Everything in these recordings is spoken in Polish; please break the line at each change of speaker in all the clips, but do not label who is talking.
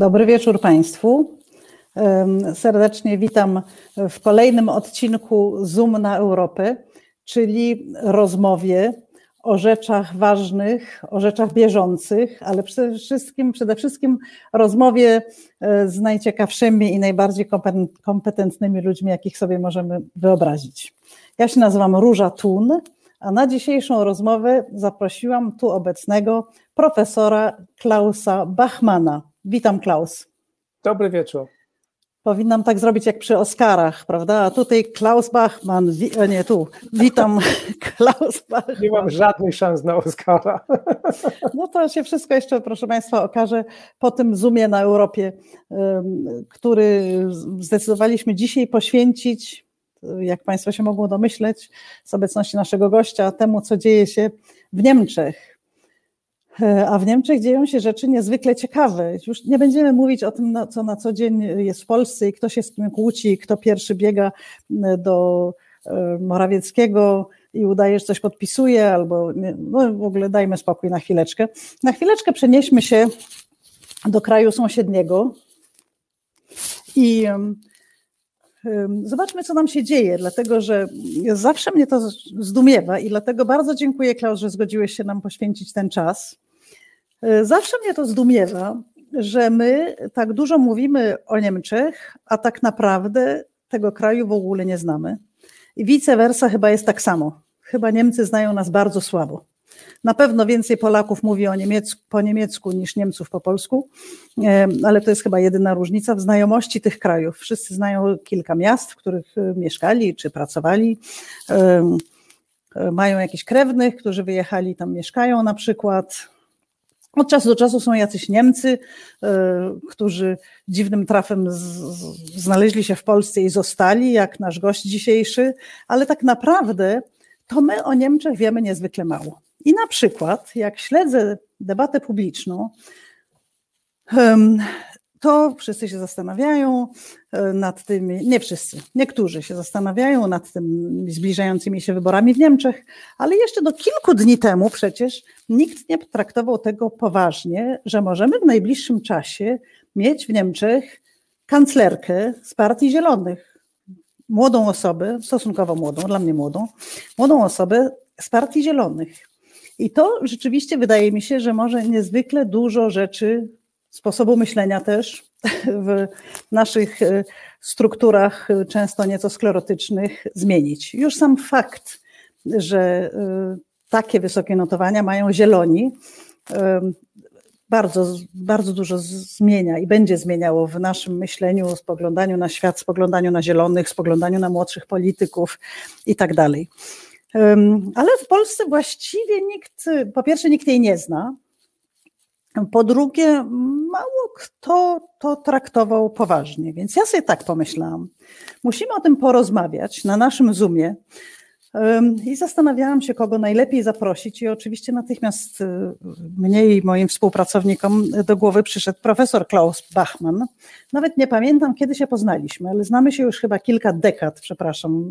Dobry wieczór Państwu. Serdecznie witam w kolejnym odcinku Zoom na Europę, czyli rozmowie o rzeczach ważnych, o rzeczach bieżących, ale przede wszystkim, przede wszystkim rozmowie e, z najciekawszymi i najbardziej kompetentnymi ludźmi, jakich sobie możemy wyobrazić. Ja się nazywam Róża Tun, a na dzisiejszą rozmowę zaprosiłam tu obecnego profesora Klausa Bachmana. Witam, Klaus.
Dobry wieczór.
Powinnam tak zrobić jak przy Oscarach, prawda? A tutaj Klaus Bachmann, wi- nie tu, witam Klaus Bachmann.
Nie mam żadnych szans na Oscara.
No to się wszystko jeszcze, proszę Państwa, okaże po tym Zoomie na Europie, który zdecydowaliśmy dzisiaj poświęcić, jak Państwo się mogą domyśleć, z obecności naszego gościa, temu, co dzieje się w Niemczech E, a w Niemczech dzieją się rzeczy niezwykle ciekawe. Już nie będziemy mówić o tym, co na co dzień jest w Polsce i kto się z kim kłóci, kto pierwszy biega do e, Morawieckiego i udaje, że coś podpisuje, albo no w ogóle dajmy spokój na chwileczkę. Na chwileczkę przenieśmy się do kraju sąsiedniego i Zobaczmy, co nam się dzieje, dlatego że zawsze mnie to zdumiewa i dlatego bardzo dziękuję, Klaus, że zgodziłeś się nam poświęcić ten czas. E, zawsze mnie to zdumiewa, że my tak dużo mówimy o Niemczech, a tak naprawdę tego kraju w ogóle nie znamy. I vice versa chyba jest tak samo. Chyba Niemcy znają nas bardzo słabo. Na pewno więcej Polaków mówi o niemiecku, po niemiecku niż Niemców po polsku, e, ale to jest chyba jedyna różnica w znajomości tych krajów. Wszyscy znają kilka miast, w których e, mieszkali czy pracowali. Mają jakichś krewnych, którzy wyjechali, tam mieszkają na przykład od czasu do czasu są jacyś Niemcy, e, którzy dziwnym trafem znaleźli się w Polsce i zostali, jak nasz gość dzisiejszy, ale tak naprawdę to my o Niemczech wiemy niezwykle mało. I na przykład, jak śledzę debatę publiczną, to wszyscy się zastanawiają e, nad tymi, nie wszyscy, niektórzy się zastanawiają nad tymi zbliżającymi się wyborami w Niemczech, ale jeszcze do kilku dni temu przecież nikt nie traktował tego poważnie, że możemy w najbliższym czasie mieć w Niemczech kanclerkę z Partii Zielonych. Młodą osobę, stosunkowo młodą, dla mnie młodą, młodą osobę z Partii Zielonych. I to rzeczywiście wydaje mi się, że może niezwykle dużo rzeczy sposobu myślenia też w naszych e, strukturach e, często nieco sklerotycznych zmienić. Już sam fakt, że e, takie wysokie notowania mają zieloni, bardzo, bardzo dużo zmienia i będzie zmieniało w naszym myśleniu, spoglądaniu na świat, spoglądaniu na zielonych, spoglądaniu na młodszych polityków i tak dalej. Ale w Polsce właściwie nikt, po pierwsze, nikt jej nie zna, po drugie, mało kto to traktował poważnie, więc ja sobie tak pomyślałam. Musimy o tym porozmawiać na naszym Zoomie, i zastanawiałam się, kogo najlepiej zaprosić, i oczywiście natychmiast y, mnie i moim współpracownikom do głowy przyszedł profesor Klaus Bachmann. Nawet nie pamiętam, kiedy się poznaliśmy, ale znamy się już chyba kilka dekad, przepraszam.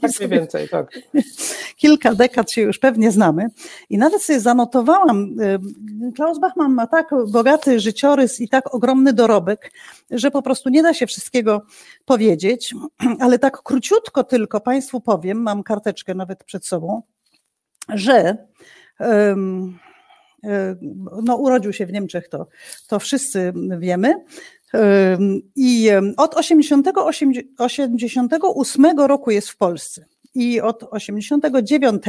Tak mniej więcej, tak.
Kilka dekad się już pewnie znamy. I nawet sobie zanotowałam, y, Klaus Bachmann ma tak bogaty życiorys i tak ogromny dorobek, że po prostu nie da się wszystkiego powiedzieć, ale tak króciutko tylko Państwu powiem, mam karteczkę nawet przed sobą, że no, urodził się w Niemczech, to, to wszyscy wiemy. I od 1988 roku jest w Polsce i od 89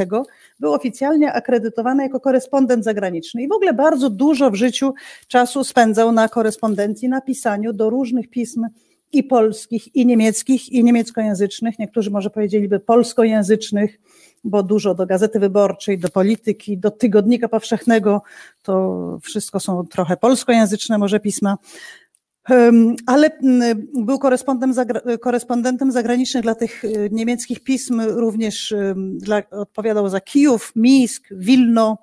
był oficjalnie akredytowany jako korespondent zagraniczny i w ogóle bardzo dużo w życiu czasu spędzał na korespondencji, na pisaniu do różnych pism i polskich, i niemieckich, i niemieckojęzycznych. Niektórzy może powiedzieliby polskojęzycznych, bo dużo do Gazety Wyborczej, do Polityki, do Tygodnika Powszechnego, to wszystko są trochę polskojęzyczne może pisma ale był korespondentem zagranicznym dla tych y, niemieckich pism, również dla, odpowiadał za Kijów, Mińsk, Wilno.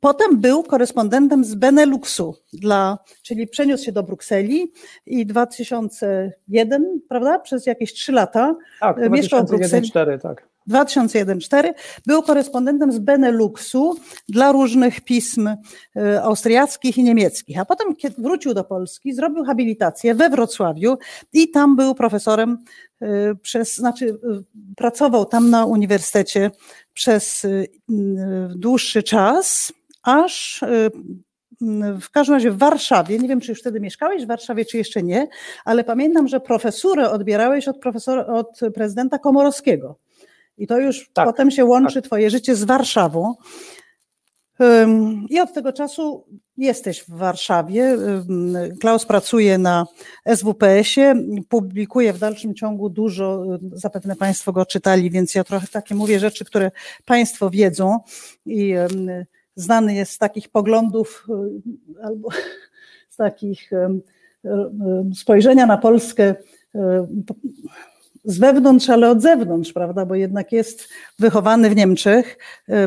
Potem był korespondentem z Beneluxu, dla, czyli przeniósł się do Brukseli i 2001, prawda, przez jakieś trzy lata
tak, mieszkał w Brukseli. 4, tak.
2001-2004 był korespondentem z Beneluxu dla różnych pism e, austriackich i niemieckich, a potem kiedy wrócił do Polski, zrobił habilitację we Wrocławiu i tam był profesorem e, przez, znaczy pracował tam na uniwersytecie przez dłuższy czas, aż w każdym razie w Warszawie, nie wiem czy już wtedy mieszkałeś w Warszawie, czy jeszcze nie, ale pamiętam, że profesurę odbierałeś od, profesora, od prezydenta Komorowskiego. I to już tak, potem się łączy tak. Twoje życie z Warszawą. I od tego czasu jesteś w Warszawie. Klaus pracuje na SWPS-ie, publikuje w dalszym ciągu dużo, zapewne Państwo go czytali, więc ja trochę takie mówię rzeczy, które Państwo wiedzą i znany jest z takich poglądów albo z takich spojrzenia na Polskę z wewnątrz, ale od zewnątrz, prawda, bo jednak jest wychowany w Niemczech,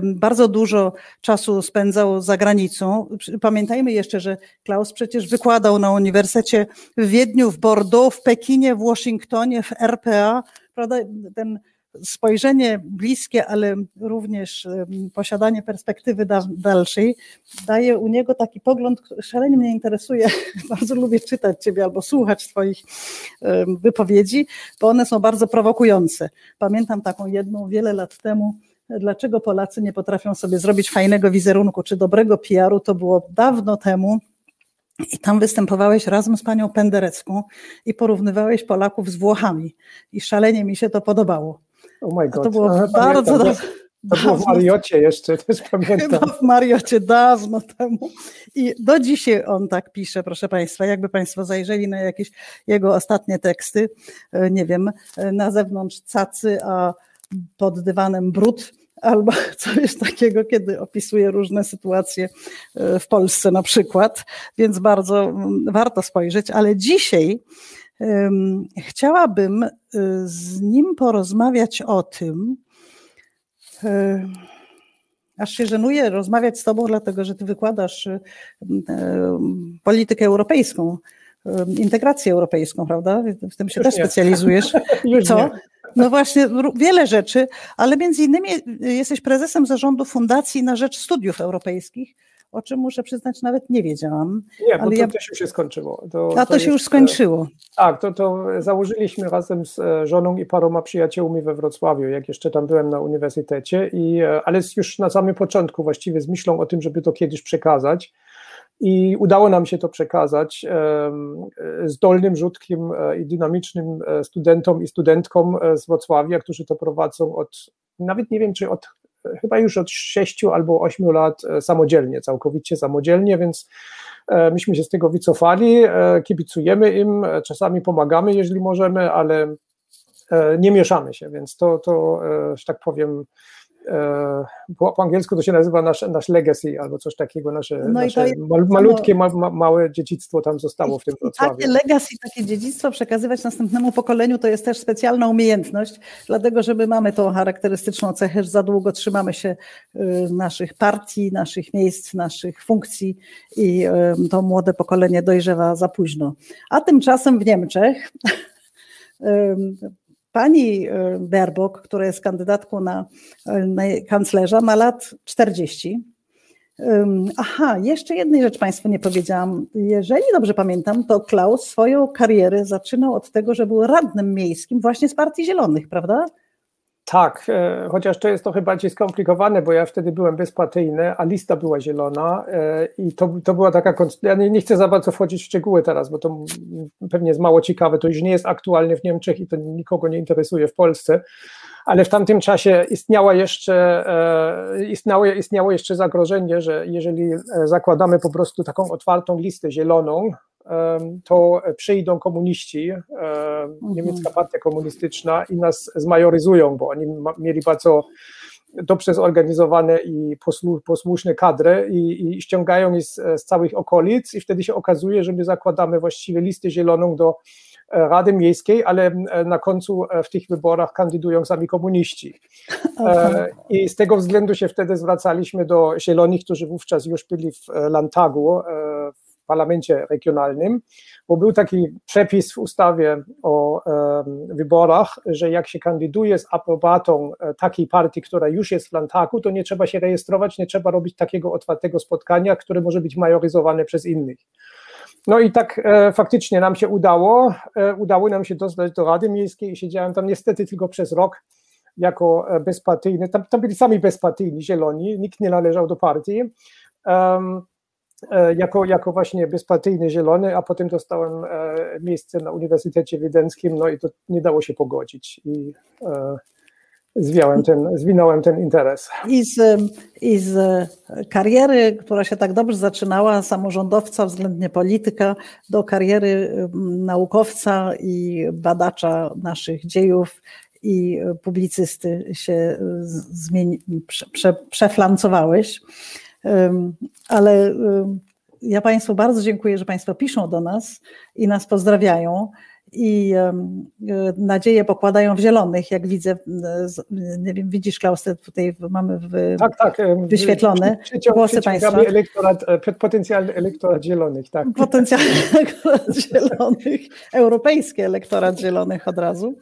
bardzo dużo czasu spędzał za granicą. Pamiętajmy jeszcze, że Klaus przecież wykładał na Uniwersytecie w Wiedniu, w Bordeaux, w Pekinie, w Waszyngtonie, w RPA, prawda, ten spojrzenie bliskie, ale również posiadanie perspektywy dalszej daje u niego taki pogląd, który szalenie mnie interesuje. Bardzo lubię czytać Ciebie albo słuchać Twoich wypowiedzi, bo one są bardzo prowokujące. Pamiętam taką jedną wiele lat temu, dlaczego Polacy nie potrafią sobie zrobić fajnego wizerunku czy dobrego PR-u, to było dawno temu. I tam występowałeś razem z panią Penderecką i porównywałeś Polaków z Włochami. I szalenie mi się to podobało.
Oh my God.
To było Aha, bardzo dobrze.
To było w Mariocie jeszcze, też pamiętam.
Chyba w Mariocie dawno temu. I do dzisiaj on tak pisze, proszę Państwa. Jakby Państwo zajrzeli na jakieś jego ostatnie teksty, e, nie wiem, e, na zewnątrz cacy, a pod dywanem brud, albo coś takiego, kiedy opisuje różne sytuacje e, w Polsce na przykład, więc bardzo mm, warto spojrzeć, ale dzisiaj Chciałabym y, z nim porozmawiać o tym, e, aż się żenuję rozmawiać z Tobą, dlatego że Ty wykładasz y, politykę europejską, integrację europejską, prawda? W tym się Już też nie. specjalizujesz. Co? Nie. No właśnie, wiele rzeczy, ale między innymi y, jesteś prezesem zarządu Fundacji na Rzecz Studiów Europejskich o czym muszę przyznać, nawet nie wiedziałam.
Nie, bo to ja... już się skończyło.
To, A to, to się jest, już skończyło.
Tak, to, to założyliśmy razem z e, żoną i paroma przyjaciółmi we Wrocławiu, jak jeszcze tam byłem na uniwersytecie, i, e, ale już na samym początku właściwie z myślą o tym, żeby to kiedyś przekazać. I udało nam się to przekazać zdolnym, rzutkim e, i dynamicznym studentom i studentkom z Wrocławia, którzy to prowadzą od, nawet nie wiem, czy od chyba już od 6 albo 8 lat e, samodzielnie, całkowicie samodzielnie, więc e, myśmy się z tego wycofali, e, kibicujemy im, czasami pomagamy, jeżeli możemy, ale nie mieszamy się, więc to, to że tak powiem, po, po, angielsku to się nazywa nasz, nasz legacy albo coś takiego, nasze, no nasze mal, malutkie, ma, ma, małe dziedzictwo tam zostało w tym Wrocławiu.
Takie legacy, takie dziedzictwo przekazywać następnemu pokoleniu to jest też specjalna umiejętność, dlatego że my mamy tą charakterystyczną cechę, że za długo trzymamy się y, naszych partii, naszych miejsc, naszych funkcji i y, to młode pokolenie dojrzewa za późno. A tymczasem w Niemczech Pani e, Baerbock, która jest kandydatką na, e, na kanclerza, ma lat 40. Aha, jeszcze jednej rzecz Państwu nie powiedziałam. Jeżeli dobrze pamiętam, to Klaus swoją karierę zaczynał od tego, że był radnym miejskim właśnie z Partii Zielonych, prawda?
Tak, e, chociaż to jest trochę bardziej skomplikowane, bo ja wtedy byłem bezpartyjny, a lista była zielona e, i to, to była taka, ja nie, nie chcę za bardzo wchodzić w szczegóły teraz, bo to pewnie jest mało ciekawe, to już nie jest aktualne w Niemczech i to nikogo nie interesuje w Polsce, ale w tamtym czasie istniała jeszcze, e, istniało, istniało jeszcze zagrożenie, że jeżeli zakładamy po prostu taką otwartą listę zieloną, to przyjdą komuniści, mhm. niemiecka partia komunistyczna i nas zmajoryzują, bo oni mieli bardzo dobrze zorganizowane i posłuszne kadry i, i ściągają je z, z, całych okolic i wtedy się okazuje, że my zakładamy właściwie listę zieloną do e, Rady Miejskiej, ale e, na końcu e, w tych wyborach kandydują sami komuniści. Okay. I z tego względu się wtedy zwracaliśmy do Zielonych, którzy wówczas już byli w Landtagu, parlamencie regionalnym, bo był taki przepis w ustawie o wyborach, że jak się kandyduje z aprobatą takiej partii, która już jest w Landtagu, to nie trzeba się rejestrować, nie trzeba robić takiego otwartego spotkania, które może być majoryzowane przez innych. No i tak e, faktycznie nam się udało, e, udało nam się dostać do Rady Miejskiej i siedziałem tam niestety tylko przez rok jako e, bezpartyjny, tam, tam byli sami bezpartyjni, zieloni, nikt nie należał do partii, um, jako, jako właśnie bezpartyjny zielony, a potem dostałem e, miejsce na Uniwersytecie Wiedeńskim, no i to nie dało się pogodzić i e, zwiałem ten, zwinąłem ten interes.
I z, I z kariery, która się tak dobrze zaczynała, samorządowca względnie polityka, do kariery naukowca i badacza naszych dziejów i publicysty się zmieni, prze, prze, przeflancowałeś. Ale ja Państwu bardzo dziękuję, że Państwo piszą do nas i nas pozdrawiają i nadzieję pokładają w zielonych, jak widzę, nie wiem, widzisz Klaus, tutaj mamy w, tak, tak, wyświetlone
przyciąg, głosy Państwa. Elektorat, e, potencjalny elektorat zielonych, tak.
Potencjalny elektorat zielonych, europejski elektorat zielonych od razu.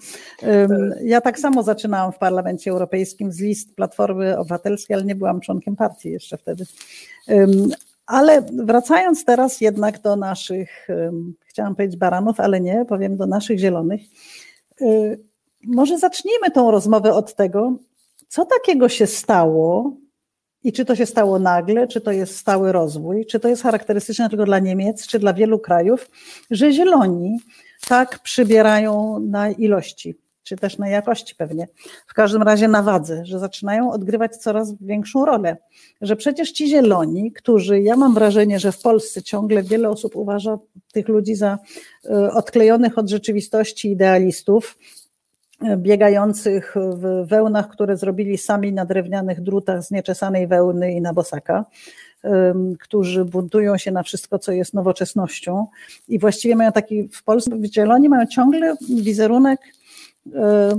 Ja tak samo zaczynałam w Parlamencie Europejskim z list Platformy Obywatelskiej, ale nie byłam członkiem partii jeszcze wtedy. Ale wracając teraz jednak do naszych, chciałam powiedzieć baranów, ale nie, powiem do naszych zielonych. Y, może zacznijmy tą rozmowę od tego, co takiego się stało i czy to się stało nagle, czy to jest stały rozwój, czy to jest charakterystyczne tylko dla Niemiec, czy dla wielu krajów, że zieloni tak przybierają na ilości czy też na jakości pewnie, w każdym razie na wadze, że zaczynają odgrywać coraz większą rolę. Że przecież ci zieloni, którzy, ja mam wrażenie, że w Polsce ciągle wiele osób uważa tych ludzi za e, odklejonych od rzeczywistości idealistów, e, biegających w wełnach, które zrobili sami na drewnianych drutach z nieczesanej wełny i na bosaka, którzy buntują się na wszystko, co jest nowoczesnością i właściwie mają taki, w Polsce zieloni mają ciągle wizerunek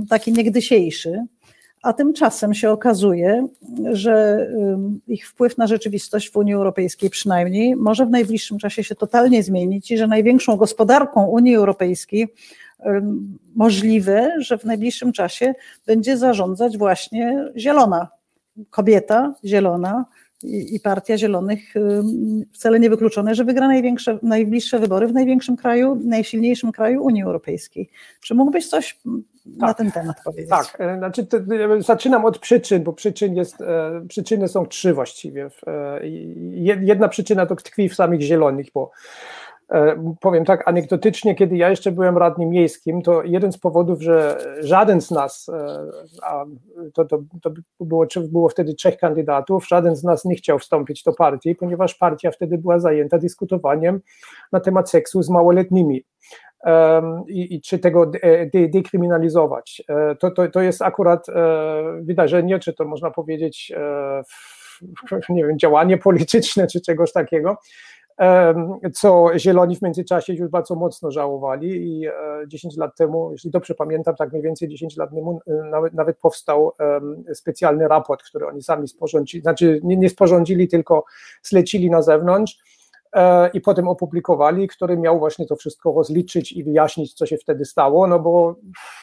taki niegdysiejszy, a tymczasem się okazuje, że ich wpływ na rzeczywistość w Unii Europejskiej przynajmniej może w najbliższym czasie się totalnie zmienić i że największą gospodarką Unii Europejskiej możliwe, że w najbliższym czasie będzie zarządzać właśnie zielona kobieta, zielona, i, Partia Zielonych wcale nie wykluczone, że wygra największe, najbliższe wybory w największym kraju, najsilniejszym kraju Unii Europejskiej. Czy mógłbyś coś tak, na ten temat powiedzieć?
Tak, e, znaczy to, zaczynam od przyczyn, bo przyczyn jest, e, przyczyny są trzy właściwie. E, jedna przyczyna to tkwi w samych Zielonych, bo powiem tak anegdotycznie, kiedy ja jeszcze byłem radnym miejskim, to jeden z powodów, że żaden z nas, a to, to, to było, było wtedy trzech kandydatów, żaden z nas nie chciał wstąpić do partii, ponieważ partia wtedy była zajęta dyskutowaniem na temat seksu z małoletnimi. I, i, czy tego de, dekryminalizować. E, to, to, to jest akurat wydarzenie, czy to można powiedzieć, nie wiem, działanie polityczne, czy czegoś takiego, co Zieloni w międzyczasie już bardzo mocno żałowali i 10 e, lat temu, jeśli dobrze pamiętam, tak mniej więcej 10 lat temu e, nawet, nawet powstał specjalny raport, który oni sami sporządzili, znaczy nie, nie sporządzili, tylko zlecili na zewnątrz e, i potem opublikowali, który miał właśnie to wszystko rozliczyć i wyjaśnić, co się wtedy stało, no bo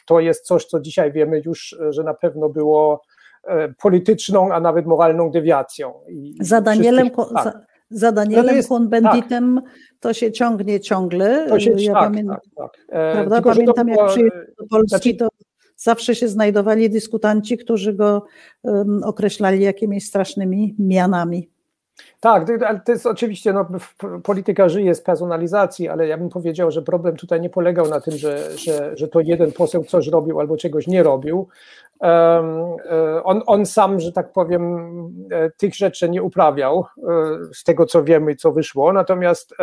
to jest coś, co dzisiaj wiemy już, że na pewno było polityczną, a nawet moralną dewiacją.
I Za Danielem, tak za Danielem no Cohn-Benditem tak. to się ciągnie ciągle.
To się, ja tak, pamię... tak, tak.
E, prawda? Tylko, Pamiętam, jak przyjechał do Polski, znaczy... to zawsze się znajdowali dyskutanci, którzy go um, określali jakimiś strasznymi mianami.
Tak, ale to jest oczywiście, no, polityka żyje z personalizacji, ale ja bym powiedział, że problem tutaj nie polegał na tym, że, że, że to jeden poseł coś robił albo czegoś nie robił. E, on, on sam, że tak powiem, e, tych rzeczy nie uprawiał, e, z tego co wiemy, co wyszło. Natomiast,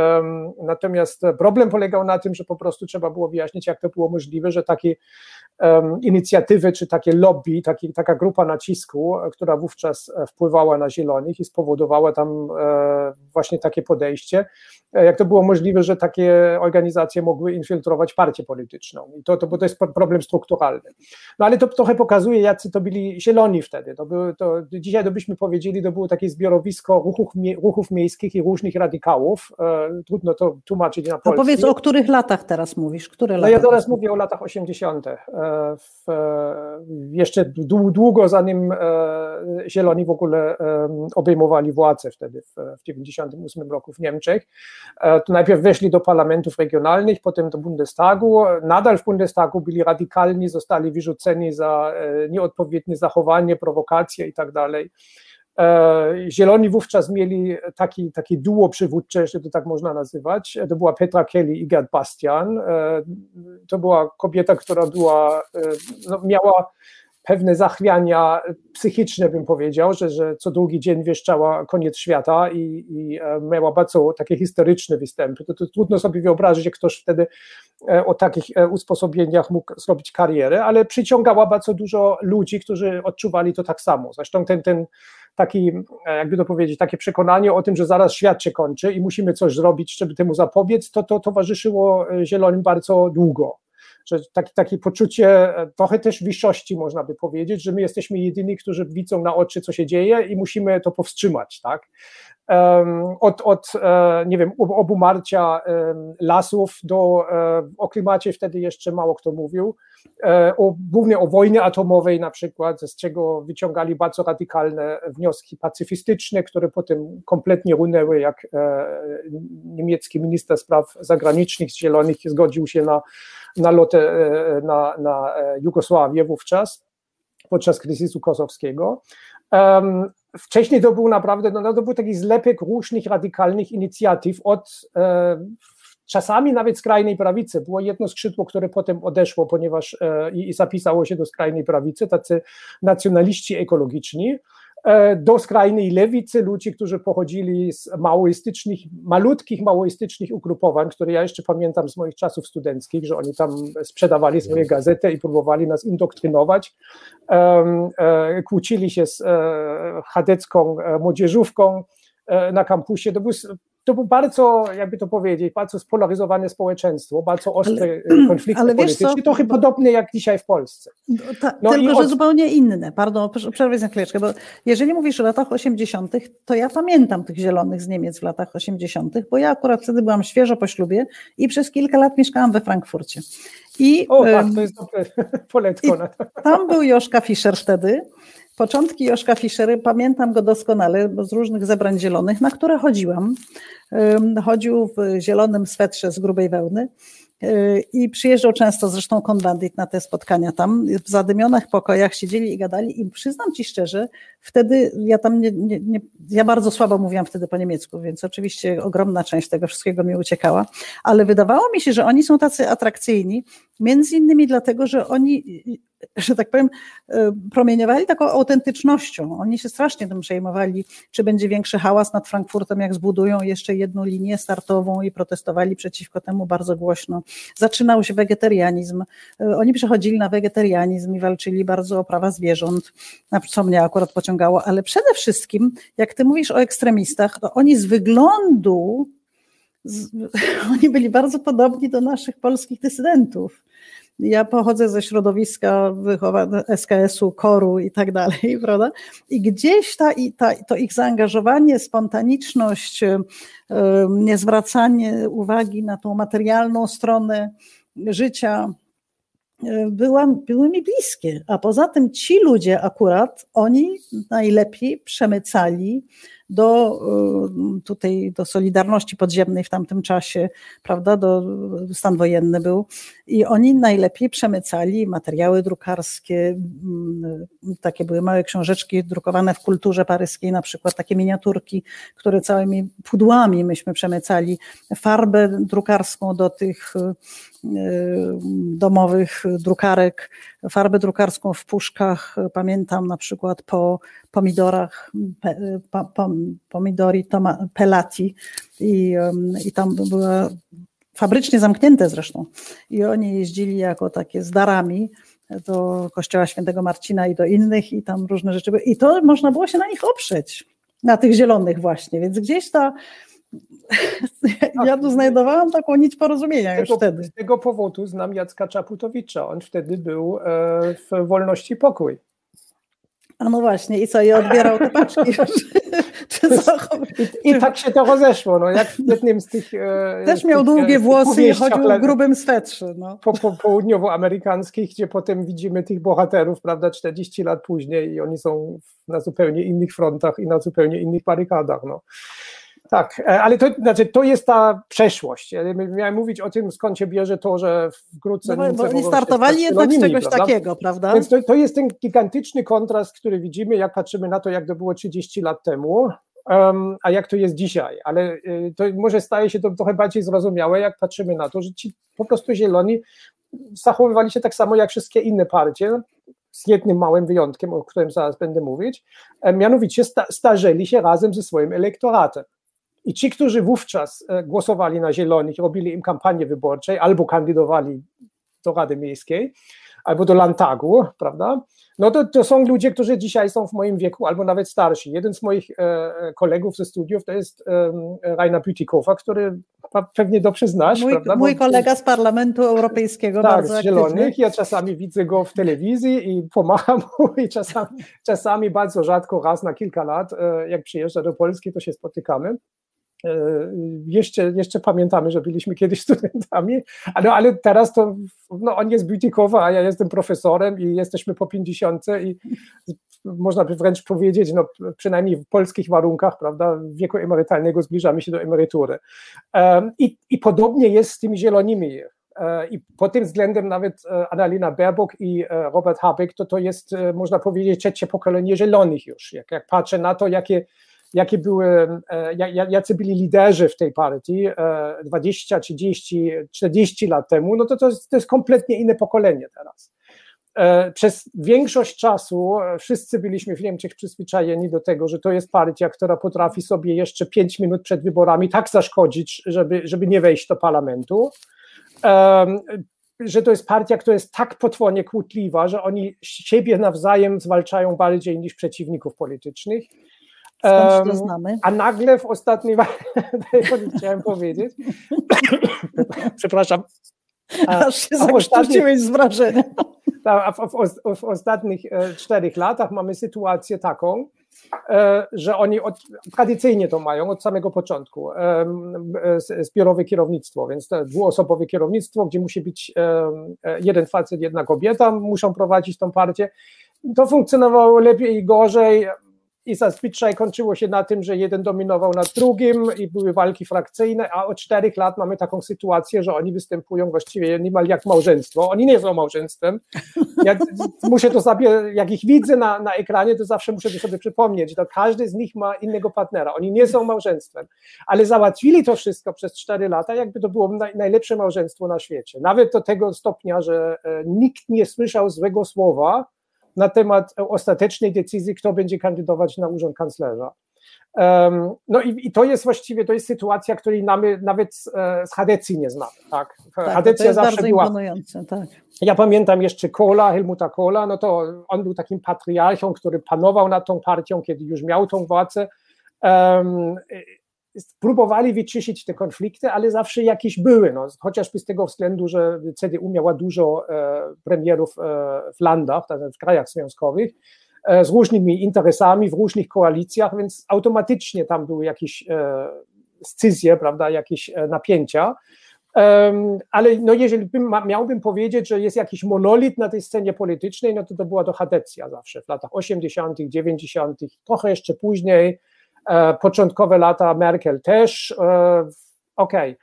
natomiast problem polegał na tym, że po prostu trzeba było wyjaśnić, jak to było możliwe, że takie inicjatywy czy takie lobby, taki, taka grupa nacisku, która wówczas wpływała na Zielonych i spowodowała tam tam właśnie takie podejście. Jak to było możliwe, że takie organizacje mogły infiltrować partię polityczną? I to, to, bo to jest problem strukturalny. No ale to trochę pokazuje, jacy to byli zieloni wtedy. To były, to, dzisiaj to byśmy powiedzieli, to było takie zbiorowisko ruchów, ruchów miejskich i różnych radykałów. Trudno to tłumaczyć na polski.
A powiedz, o których latach teraz mówisz? Które
no ja teraz mówię o latach 80. W, jeszcze długo zanim zieloni w ogóle obejmowali władzę wtedy w, w 98 roku w Niemczech. E, to najpierw weszli do parlamentów regionalnych, potem do Bundestagu. Nadal w Bundestagu byli radykalni, zostali wyrzuceni za e, nieodpowiednie zachowanie, prowokacje i tak. E, Zieloni wówczas mieli taki, taki duo przywódcze, jeśli to tak można nazywać. To była Petra Kelly i Gerd Bastian. To była kobieta, która była, no, miała pewne zachwiania psychiczne, bym powiedział, że, że co drugi dzień wieszczała koniec świata i, i e, miała bardzo takie historyczne występy. To, to trudno sobie wyobrazić, jak ktoś wtedy e, o takich e, usposobieniach mógł zrobić karierę, ale przyciągała bardzo dużo ludzi, którzy odczuwali to tak samo. Zresztą ten, ten taki, jakby to powiedzieć, takie przekonanie o tym, że zaraz świat się kończy i musimy coś zrobić, żeby temu zapobiec, to, to towarzyszyło Zielonym bardzo długo że takie, takie poczucie e, trochę też wyższości można by powiedzieć, że my jesteśmy jedyni, którzy widzą na oczy, co się dzieje i musimy to powstrzymać, tak? Od, od e, nie wiem, obumarcia lasów do, e, o klimacie wtedy jeszcze mało kto mówił, o, głównie o wojnie atomowej na przykład, z czego wyciągali bardzo radykalne wnioski pacyfistyczne, które potem kompletnie runęły, jak niemiecki minister spraw zagranicznych z Zielonych zgodził się na nalotę e, na, na e, Jugosławię wówczas, podczas kryzysu kosowskiego. Wcześniej to był naprawdę, no, to był taki zlepek różnych radykalnych inicjatyw od e, czasami nawet skrajnej prawicy. Było jedno skrzydło, które potem odeszło, ponieważ i, i zapisało się do skrajnej prawicy, tacy nacjonaliści ekologiczni, E, do skrajnej lewicy, ludzi, którzy pochodzili z maoistycznych, malutkich maoistycznych ugrupowań, które ja jeszcze pamiętam z moich czasów studenckich, że oni tam sprzedawali swoje gazety i próbowali nas indoktrynować. E, kłócili się z e, chadecką młodzieżówką na kampusie. To był to było bardzo, jakby to powiedzieć, bardzo spolaryzowane społeczeństwo, bardzo ostre ale, y, konflikty ale polityczne, trochę podobne jak dzisiaj w Polsce.
Ta, no tylko, że zupełnie inne. Pardon, przerwę na chwileczkę, bo jeżeli mówisz o latach 80., to ja pamiętam tych zielonych z Niemiec w latach 80., bo ja akurat wtedy byłam świeżo po ślubie i przez kilka lat mieszkałam we Frankfurcie.
I, o, tak, to jest dobre poletko.
Tam był Joszka Fischer wtedy Początki Joszka Fischery, pamiętam go doskonale z różnych zebrań zielonych, na które chodziłam. Chodził w zielonym swetrze z grubej wełny i przyjeżdżał często zresztą konbandit na te spotkania tam. W zadymionych pokojach siedzieli i gadali i przyznam Ci szczerze, wtedy ja tam nie, nie, nie, ja bardzo słabo mówiłam wtedy po niemiecku, więc oczywiście ogromna część tego wszystkiego mi uciekała, ale wydawało mi się, że oni są tacy atrakcyjni, między innymi dlatego, że oni że tak powiem, e, promieniowali taką autentycznością. Oni się strasznie tym przejmowali, czy będzie większy hałas nad Frankfurtem, jak zbudują jeszcze jedną linię startową i protestowali przeciwko temu bardzo głośno. Zaczynał się wegetarianizm. E, oni przechodzili na wegetarianizm i walczyli bardzo o prawa zwierząt, co mnie akurat pociągało, ale przede wszystkim, jak ty mówisz o ekstremistach, to oni z wyglądu z, oni byli bardzo podobni do naszych polskich dysydentów. Ja pochodzę ze środowiska SKS-u, koru i tak dalej, prawda? I gdzieś ta, ta, to ich zaangażowanie, spontaniczność, niezwracanie uwagi na tą materialną stronę życia, była, były mi bliskie. A poza tym ci ludzie akurat, oni najlepiej przemycali do y, tutaj do Solidarności Podziemnej w tamtym czasie, prawda, do, stan wojenny był. I oni najlepiej przemycali materiały drukarskie, mm, takie były małe książeczki drukowane w kulturze paryskiej, na przykład takie miniaturki, które całymi pudłami myśmy przemycali, farbę drukarską do tych y, domowych drukarek, farbę drukarską w puszkach, pamiętam na przykład po pomidorach, po, po, pomidori toma, pelati. I, i tam była fabrycznie zamknięte zresztą. I oni jeździli jako takie z darami do kościoła świętego Marcina i do innych i tam różne rzeczy były. I to można było się na nich oprzeć. Na tych zielonych właśnie, więc gdzieś ta ja tu znajdowałam taką nić porozumienia już wtedy.
Z tego powodu znam Jacka Czaputowicza. On wtedy był e, w Wolności Pokój.
A no właśnie, i co, i odbierał te paczki?
czy I, I, tak się to rozeszło, no, jak w jednym z tych... E,
Też miał
tych,
długie włosy i chodził w grubym swetrze. No.
Po, po, południowoamerykanskich, gdzie potem widzimy tych bohaterów, prawda, 40 lat później i oni są na zupełnie innych frontach i na zupełnie innych barykadach, no. Tak, e, ale to, znaczy, to jest ta przeszłość. Miałem mówić o tym, skąd się bierze to, że wkrótce.
No, bo oni startowali jednak z czegoś prawda? takiego, prawda?
Więc to, to jest ten gigantyczny kontrast, który widzimy, jak patrzymy na to, jak to było 30 lat temu. Um, a jak to jest dzisiaj, ale y, to może staje się to trochę bardziej zrozumiałe, jak patrzymy na to, że ci po prostu zieloni zachowywali się tak samo jak wszystkie inne partie, z jednym małym wyjątkiem, o którym zaraz będę mówić, mianowicie sta starzeli się razem ze swoim elektoratem. I ci, którzy wówczas e, głosowali na Zielonych, robili im kampanię wyborczej albo kandydowali do Rady Miejskiej, albo do Landtagu, prawda? No to, to są ludzie, którzy dzisiaj są w moim wieku, albo nawet starsi. Jeden z moich e, kolegów ze studiów to jest e, Rainer Bütikofer, który pewnie dobrze znasz,
mój,
prawda?
Mój kolega z Parlamentu Europejskiego,
tak,
bardzo
z Zielonych. Ja czasami widzę go w telewizji i pomagam mu i czasami, czasami bardzo rzadko, raz na kilka lat, e, jak przyjeżdża do Polski, to się spotykamy. E, jeszcze, jeszcze pamiętamy, że byliśmy kiedyś studentami, ale, ale teraz to no, on jest Bütikowa, a ja jestem profesorem i jesteśmy po 50 i można by wręcz powiedzieć, no, przynajmniej w polskich warunkach, prawda, wieku emerytalnego zbliżamy się do emerytury. I, i podobnie jest z tymi zielonymi. E, I pod tym względem nawet e, Annalena Baerbock i Robert Habeck to, to jest, można powiedzieć, trzecie pokolenie zielonych już. Jak, jak patrzę na to, jakie jakie były, e, jacy byli liderzy w tej partii 20, 30, 40 lat temu, no to to jest, to jest kompletnie inne pokolenie teraz. E, przez większość czasu e, wszyscy byliśmy w Niemczech przyzwyczajeni do tego, że to jest partia, która potrafi sobie jeszcze 5 minut przed wyborami tak zaszkodzić, żeby, żeby nie wejść do parlamentu. Że to jest partia, która jest tak potwornie kłótliwa, że oni siebie nawzajem zwalczają bardziej niż przeciwników politycznych.
Skąd to znamy?
A nagle w ostatniej, chciałem powiedzieć, przepraszam,
Aż się zakrztusiłeś z wrażenia.
A w, w, w, ostatnich e, czterech latach mamy sytuację taką, e, że oni od, tradycyjnie to mają od samego początku. Zbiorowe kierownictwo, więc to dwuosobowe kierownictwo, gdzie musi być e, jeden facet, jedna kobieta, muszą prowadzić tą partię. To funkcjonowało lepiej i gorzej i zazwyczaj kończyło się na tym, że jeden dominował nad drugim i były walki frakcyjne, a od czterech lat mamy taką sytuację, że oni występują właściwie niemal jak małżeństwo. Oni nie są małżeństwem. Ja muszę to sobie, jak ich widzę na, na ekranie, to zawsze muszę to sobie przypomnieć, że każdy z nich ma innego partnera. Oni nie są małżeństwem, ale załatwili to wszystko przez cztery lata, jakby to było naj, najlepsze małżeństwo na świecie. Nawet do tego stopnia, że e, nikt nie słyszał złego słowa na temat ostatecznej decyzji, kto będzie kandydować na urząd kanclerza. No i, i, to jest właściwie, to jest sytuacja, której namy, nawet z, e, z Hadecji nie znamy. Tak?
tak Hadecja zawsze była. Tak.
Ja pamiętam jeszcze Kohla, Helmuta Kohla, no to on był takim patriarchą, który panował nad tą partią, kiedy już miał tą władzę. Um, próbowali wyciszyć te konflikty, ale zawsze jakieś były, no, chociażby z tego względu, że CDU miała dużo e, premierów e, w landach, w krajach związkowych, e, z różnymi interesami, w różnych koalicjach, więc automatycznie tam były jakieś scyzje, prawda, jakieś napięcia. ale no jeżeli bym, miałbym powiedzieć, że jest jakiś monolit na tej scenie politycznej, no to to była to Hadecja zawsze w latach 80., 90., trochę jeszcze później, początkowe lata Merkel też. E, okej. Okay.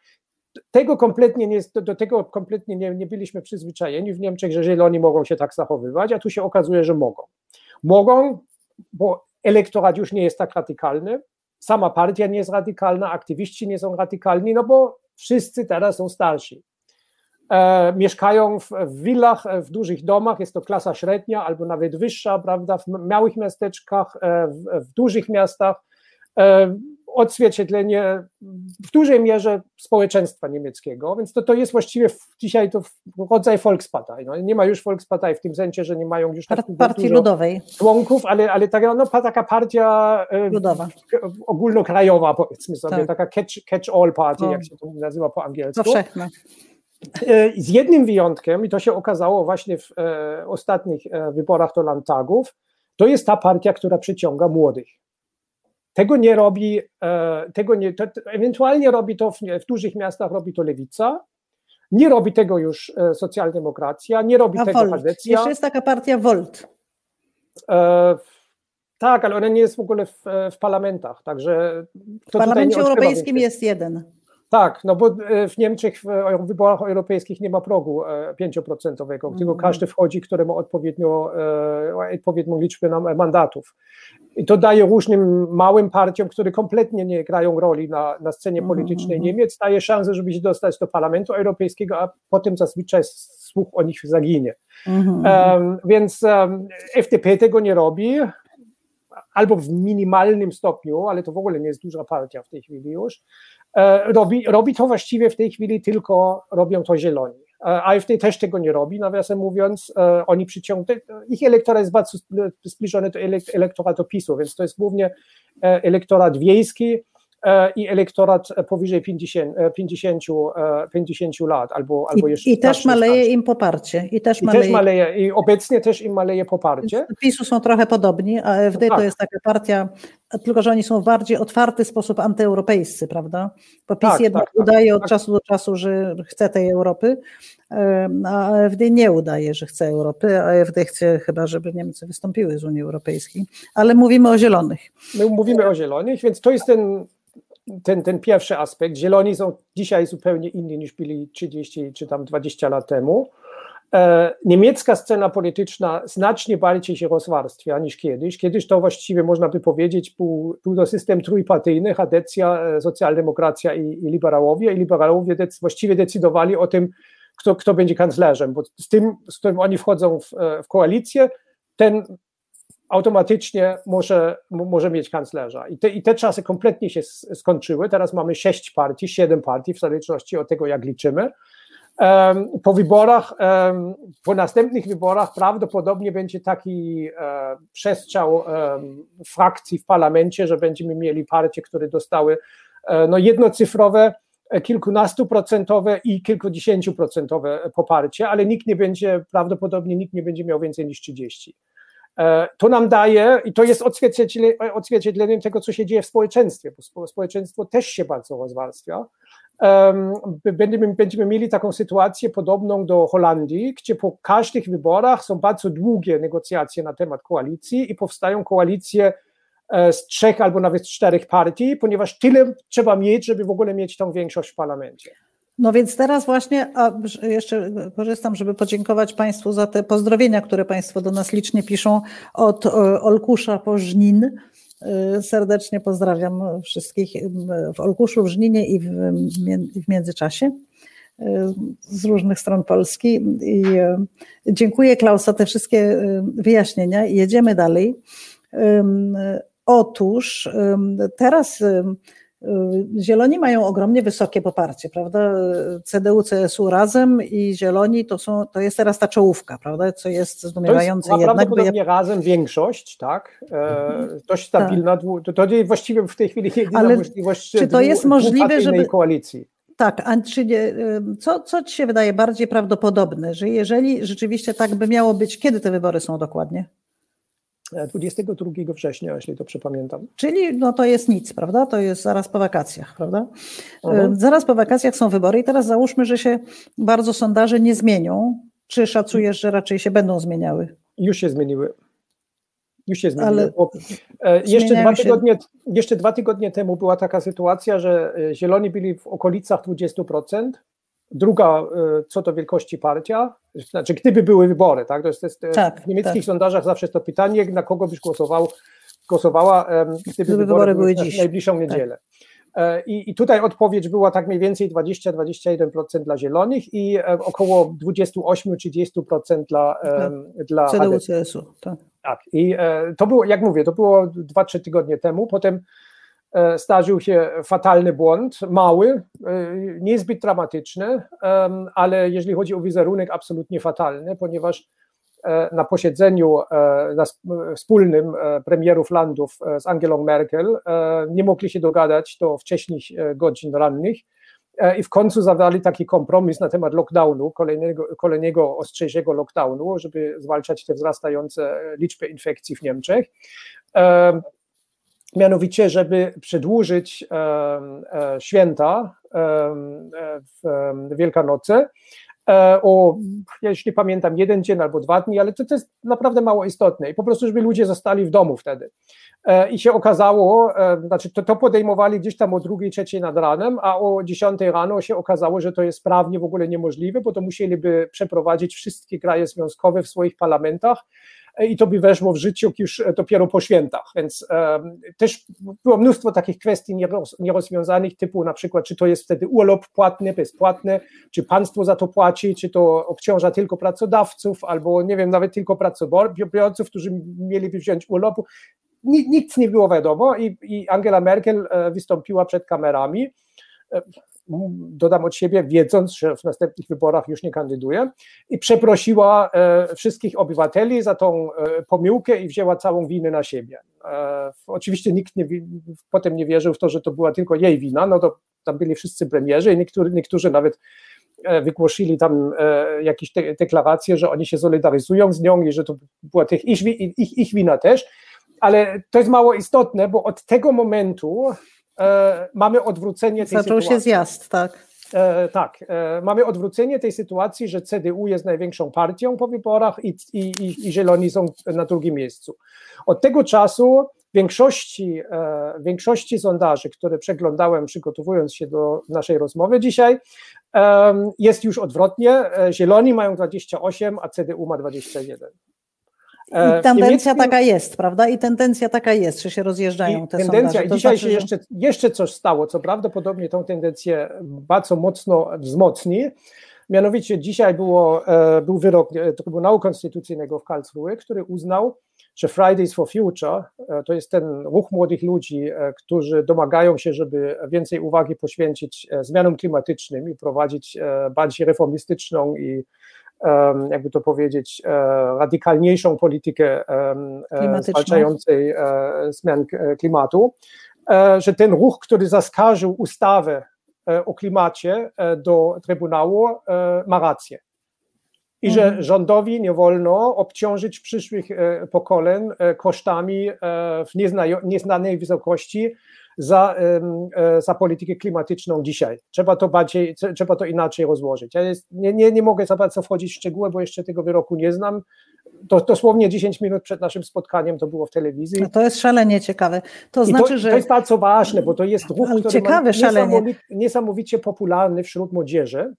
Tego kompletnie nie, do tego kompletnie nie, nie byliśmy przyzwyczajeni w Niemczech, że zieloni mogą się tak zachowywać, a tu się okazuje, że mogą. Mogą, bo elektorat już nie jest tak radykalny, sama partia nie jest radykalna, aktywiści nie są radykalni, no bo wszyscy teraz są starsi. E, mieszkają w, w willach, w dużych domach, jest to klasa średnia albo nawet wyższa, prawda, w małych miasteczkach, e, w, w dużych miastach, E, odzwierciedlenie w dużej mierze społeczeństwa niemieckiego, więc to, to jest właściwie dzisiaj to rodzaj Volkspartei. No, nie ma już Volkspartei w tym sensie, że nie mają już
tak Partii Ludowej.
członków, ale, ale taka, no, taka partia
e, Ludowa.
ogólnokrajowa, powiedzmy sobie, tak. taka catch-all catch party, jak się to nazywa po angielsku.
Powszechna.
E, z jednym wyjątkiem, i to się okazało właśnie w e, ostatnich e, wyborach do Landtagów, to jest ta partia, która przyciąga młodych. Tego nie robi, e, tego nie, to, ewentualnie robi to w, w, dużych miastach, robi to lewica, nie robi tego już e, socjaldemokracja, nie robi
A
tego
Volt. Jeszcze jest taka partia Volt.
E, tak, ale ona nie jest w ogóle w, w parlamentach, także...
W Parlamencie Europejskim jest jeden.
Tak, no bo e, w Niemczech w wyborach europejskich nie ma progu 5%, e, tylko mm. każdy wchodzi, który ma odpowiednio, e, odpowiednią liczbę mandatów. I to daje różnym małym partiom, które kompletnie nie grają roli na, na scenie mhm, politycznej mm. Niemiec, daje szansę, żeby się dostać do Parlamentu Europejskiego, a potem zazwyczaj słuch o nich zaginie. Mm. Um, więc um, FDP tego nie robi, albo w minimalnym stopniu, ale to w ogóle nie jest duża partia w tej chwili już. E, robi, robi to właściwie w tej chwili tylko robią to zieloni. E, AfD też tego nie robi, nawiasem mówiąc, e, oni przyciągają, ich elektorat jest bardzo zbliżony do elektoratu PiSu, więc to jest głównie elektorat wiejski, E, i elektorat powyżej 50, 50, 50 lat albo, albo
I, jeszcze I też maleje im poparcie. I też,
I
maleje...
też maleje. I obecnie też im maleje poparcie.
PiSu są trochę podobni, a AfD tak. to jest taka partia, tylko że oni są w bardziej otwarty sposób antyeuropejscy, prawda? Bo PiS tak, jednak tak, tak. udaje od tak. czasu do czasu, że chce tej Europy, a AfD nie udaje, że chce Europy, a AfD chce chyba, żeby Niemcy wystąpiły z Unii Europejskiej. Ale mówimy o zielonych.
My mówimy o zielonych, więc to jest ten ten, ten pierwszy aspekt. Zieloni są dzisiaj zupełnie inni niż byli 30 czy tam 20 lat temu. E, niemiecka scena polityczna znacznie bardziej się rozwarstwia niż kiedyś. Kiedyś to właściwie można by powiedzieć był, był to system trójpartyjny, Hadecja, e, socjaldemokracja i, i liberałowie. I liberałowie dec, właściwie decydowali o tym, kto, kto będzie kanclerzem, bo z tym, z którym oni wchodzą w, e, w koalicję, ten automatycznie może, może mieć kanclerza. I te, I te czasy kompletnie się skończyły. Teraz mamy sześć partii, siedem partii, w zależności od tego, jak liczymy. Po wyborach, po następnych wyborach prawdopodobnie będzie taki e, przestrzał frakcji w parlamencie, że będziemy mieli partie, które dostały e, no, jednocyfrowe, e, kilkunastuprocentowe i kilkudziesięcioprocentowe poparcie, ale nikt nie będzie, prawdopodobnie nikt nie będzie miał więcej niż 30. E, to nam daje, i to jest odzwierciedleniem tego, co się dzieje w społeczeństwie, bo społeczeństwo też się bardzo rozwarstwia. Będziemy, będziemy mieli taką sytuację podobną do Holandii, gdzie po każdych wyborach są bardzo długie negocjacje na temat koalicji i powstają koalicje e, z trzech albo nawet czterech partii, ponieważ tyle trzeba mieć, żeby w ogóle mieć tą większość w parlamencie.
No więc teraz właśnie, a jeszcze korzystam, żeby podziękować Państwu za te pozdrowienia, które Państwo do nas licznie piszą od e, Olkusza po Żnin. E, serdecznie pozdrawiam wszystkich w Olkuszu, w Żninie i w, międzyczasie e, z różnych stron Polski. I dziękuję Klaus za te wszystkie wyjaśnienia. Jedziemy dalej. Otóż teraz Y, Zieloni mają ogromnie wysokie poparcie, prawda? CDU, CSU razem i Zieloni to, są, to jest teraz ta czołówka, prawda? Co jest zdumiewające
to jest
jednak.
Prawdopodobnie razem większość, tak? E, dość stabilna, tak. to, to właściwie w tej chwili jedyna Ale możliwość
czy to jest możliwe, żeby
koalicji.
Tak, a czy nie, co, co ci się wydaje bardziej prawdopodobne, że jeżeli rzeczywiście tak by miało być, kiedy te wybory są dokładnie?
22 września, jeśli to przypamiętam.
Czyli no to jest nic, prawda? To jest zaraz po wakacjach, prawda? Mhm. Zaraz po wakacjach są wybory i teraz załóżmy, że się bardzo sondaże nie zmienią. Czy szacujesz, że raczej się będą zmieniały?
Już się zmieniły. Już się zmieniły. Ale e, jeszcze, dwa tygodnie, się... jeszcze dwa tygodnie temu była taka sytuacja, że e, zieloni byli w okolicach 20%, Druga, e, co do wielkości partia, znaczy gdyby były wybory, tak? To jest, to jest tak, w niemieckich tak. sondażach zawsze jest to pytanie, na kogo byś głosował, głosowała, gdyby, gdyby wybory, były dziś. najbliższą tak. niedzielę. Tak. I, I, tutaj odpowiedź była tak mniej więcej 20-21% dla zielonych i około 28-30% dla, tak. dla
CDU, CSU. Tak.
tak. I to było, jak mówię, to było 2-3 tygodnie temu. Potem zdarzył się fatalny błąd, mały, niezbyt dramatyczny, ale jeżeli chodzi o wizerunek, absolutnie fatalny, ponieważ na posiedzeniu na wspólnym premierów landów z Angelą Merkel nie mogli się dogadać do wcześniej godzin rannych E, i w końcu zawarli taki kompromis na temat lockdownu, kolejnego, kolejnego ostrzejszego lockdownu, żeby zwalczać te wzrastające liczby infekcji w Niemczech. E, mianowicie, żeby przedłużyć e, święta w Wielkanocy o, jeśli pamiętam, jeden dzień albo dwa dni, ale to, to jest naprawdę mało istotne i po prostu, żeby ludzie zostali w domu wtedy. E, i się okazało, e, znaczy to, to podejmowali gdzieś tam o drugiej, trzeciej nad ranem, a o dziesiątej rano się okazało, że to jest prawnie w ogóle niemożliwe, bo to musieliby przeprowadzić wszystkie kraje związkowe w swoich parlamentach e, i to by weszło w życie już dopiero po świętach, więc um, też było mnóstwo takich kwestii nierozwiązanych, typu na przykład, czy to jest wtedy urlop płatny, bezpłatny, czy państwo za to płaci, czy to obciąża tylko pracodawców, albo nie wiem, nawet tylko pracobiorców, którzy mieliby wziąć urlopu. Nic nie było wiadomo i, i Angela Merkel e, wystąpiła przed kamerami. E, dodam od siebie, wiedząc, że w następnych wyborach już nie kandyduje, i przeprosiła e, wszystkich obywateli za tą pomyłkę i wzięła całą winę na siebie. Oczywiście nikt nie, potem nie wierzył w to, że to była tylko jej wina, no to tam byli wszyscy premierzy i niektórzy, niektórzy nawet wygłosili tam jakieś deklaracje, że oni się solidaryzują z nią i że to była tych ich, ich, ich wina też, ale to jest mało istotne, bo od tego momentu e, mamy odwrócenie tej
Zaczął
sytuacji.
się zjazd, tak.
E, tak, e, mamy odwrócenie tej sytuacji, że CDU jest największą partią po wyborach i, i, i Zieloni są na drugim miejscu. Od tego czasu większości, e, większości sondaży, które przeglądałem przygotowując się do naszej rozmowy dzisiaj, jest już odwrotnie. E, Zieloni mają 28, a CDU ma 21.
E, I tendencja taka jest, prawda? I tendencja taka jest, że się rozjeżdżają te
tendencja,
sondaże.
I dzisiaj znaczy, się jeszcze, jeszcze coś stało, co prawdopodobnie tą tendencję bardzo mocno wzmocni. Mianowicie dzisiaj było, e, był wyrok e, Trybunału Konstytucyjnego w Karlsruhe, który uznał, że Fridays for Future to jest ten ruch młodych ludzi, którzy domagają się, żeby więcej uwagi poświęcić zmianom klimatycznym i prowadzić bardziej reformistyczną i jakby to powiedzieć, e, radykalniejszą politykę e, zwalczającej e, zmian klimatu, że ten ruch, który zaskarżył ustawę o klimacie do Trybunału, ma rację. I że mhm. rządowi nie wolno obciążyć przyszłych pokoleń kosztami w nieznanej wysokości za, e, za politykę klimatyczną dzisiaj. Trzeba to bardziej, trzeba to inaczej rozłożyć. Ja jest, nie, nie, nie mogę za bardzo wchodzić w szczegóły, bo jeszcze tego wyroku nie znam. To dosłownie 10 minut przed naszym spotkaniem to było w telewizji.
No to jest szalenie ciekawe. To znaczy,
to,
że.
To jest bardzo ważne, bo to jest ruch, który
ciekawy,
niesamowicie, niesamowicie popularny wśród młodzieży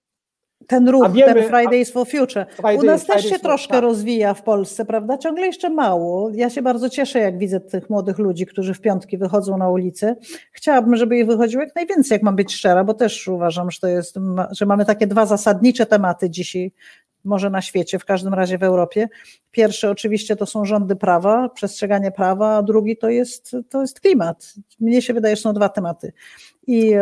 ten ruch, wiemy, ten Fridays for Future. U nas też się troszkę tak. rozwija w Polsce, prawda? Ciągle jeszcze mało. Ja się bardzo cieszę, jak widzę tych młodych ludzi, którzy w piątki wychodzą na ulicę. Chciałabym, żeby ich wychodziło jak najwięcej, jak mam być szczera, bo też uważam, że to jest, że mamy takie dwa zasadnicze tematy dzisiaj, może na świecie, w każdym razie w Europie. Pierwszy oczywiście to są rządy prawa, przestrzeganie prawa, a drugi to jest, to jest klimat. Mnie się wydaje, że są dwa tematy. I